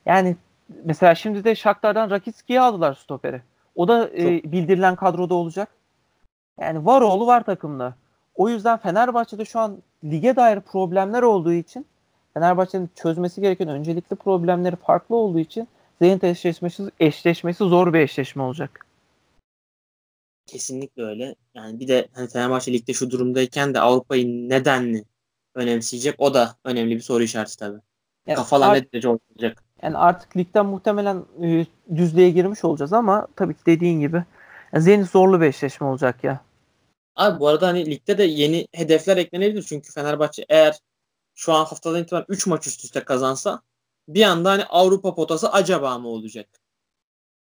Yani mesela şimdi de Shakhtar'dan Rakitski'yi aldılar stoperi. O da e, bildirilen kadroda olacak. Yani var oğlu var takımda. O yüzden Fenerbahçe'de şu an lige dair problemler olduğu için Fenerbahçe'nin çözmesi gereken öncelikli problemleri farklı olduğu için Zenit eşleşmesi, eşleşmesi zor bir eşleşme olacak. Kesinlikle öyle. Yani bir de hani Fenerbahçe ligde şu durumdayken de Avrupa'yı nedenli önemseyecek o da önemli bir soru işareti tabii. Yani Kafalar ne derece olacak? Yani artık ligden muhtemelen e, düzlüğe girmiş olacağız ama tabii ki dediğin gibi yani Zenit zorlu bir eşleşme olacak ya. Abi bu arada hani ligde de yeni hedefler eklenebilir. Çünkü Fenerbahçe eğer şu an haftadan itibaren 3 maç üst üste kazansa bir anda hani Avrupa potası acaba mı olacak?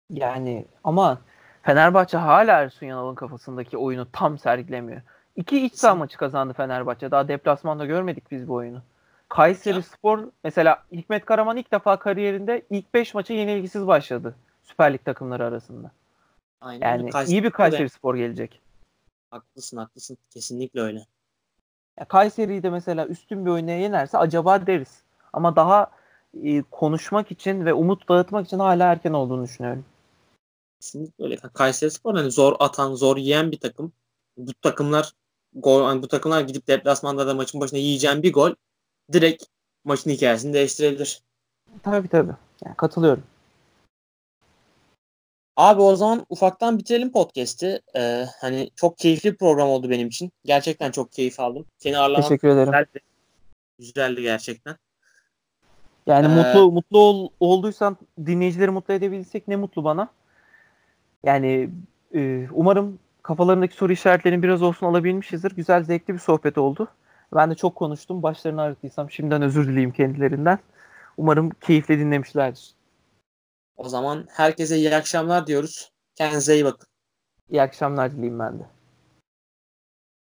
Yani ama Fenerbahçe hala Ersun Yanal'ın kafasındaki oyunu tam sergilemiyor. İki iç saha maçı kazandı Fenerbahçe. Daha deplasmanda görmedik biz bu oyunu. Kayseri ya. Spor mesela Hikmet Karaman ilk defa kariyerinde ilk 5 maça yenilgisiz başladı. Süper Lig takımları arasında. Aynen. Yani Kayseri iyi bir Kayseri Spor gelecek. Haklısın haklısın. Kesinlikle öyle. Ya Kayseri'yi de mesela üstün bir oynaya yenerse acaba deriz. Ama daha e, konuşmak için ve umut dağıtmak için hala erken olduğunu düşünüyorum. Kesinlikle öyle. Kayseri Spor hani zor atan, zor yiyen bir takım. Bu takımlar gol, hani bu takımlar gidip deplasmanda da maçın başına yiyeceğin bir gol direkt maçın hikayesini değiştirebilir. Tabii tabii. Yani katılıyorum. Abi o zaman ufaktan bitirelim podcast'i. Ee, hani çok keyifli bir program oldu benim için. Gerçekten çok keyif aldım. Seni ağırlamak Teşekkür ederim. Güzeldi, güzeldi gerçekten. Yani ee, mutlu mutlu ol, olduysan dinleyicileri mutlu edebilsek ne mutlu bana. Yani e, umarım kafalarındaki soru işaretlerini biraz olsun alabilmişizdir. Güzel, zevkli bir sohbet oldu. Ben de çok konuştum. Başlarını ağrıttıysam şimdiden özür dileyim kendilerinden. Umarım keyifle dinlemişlerdir. O zaman herkese iyi akşamlar diyoruz. Kendinize iyi bakın. İyi akşamlar dileyim ben de.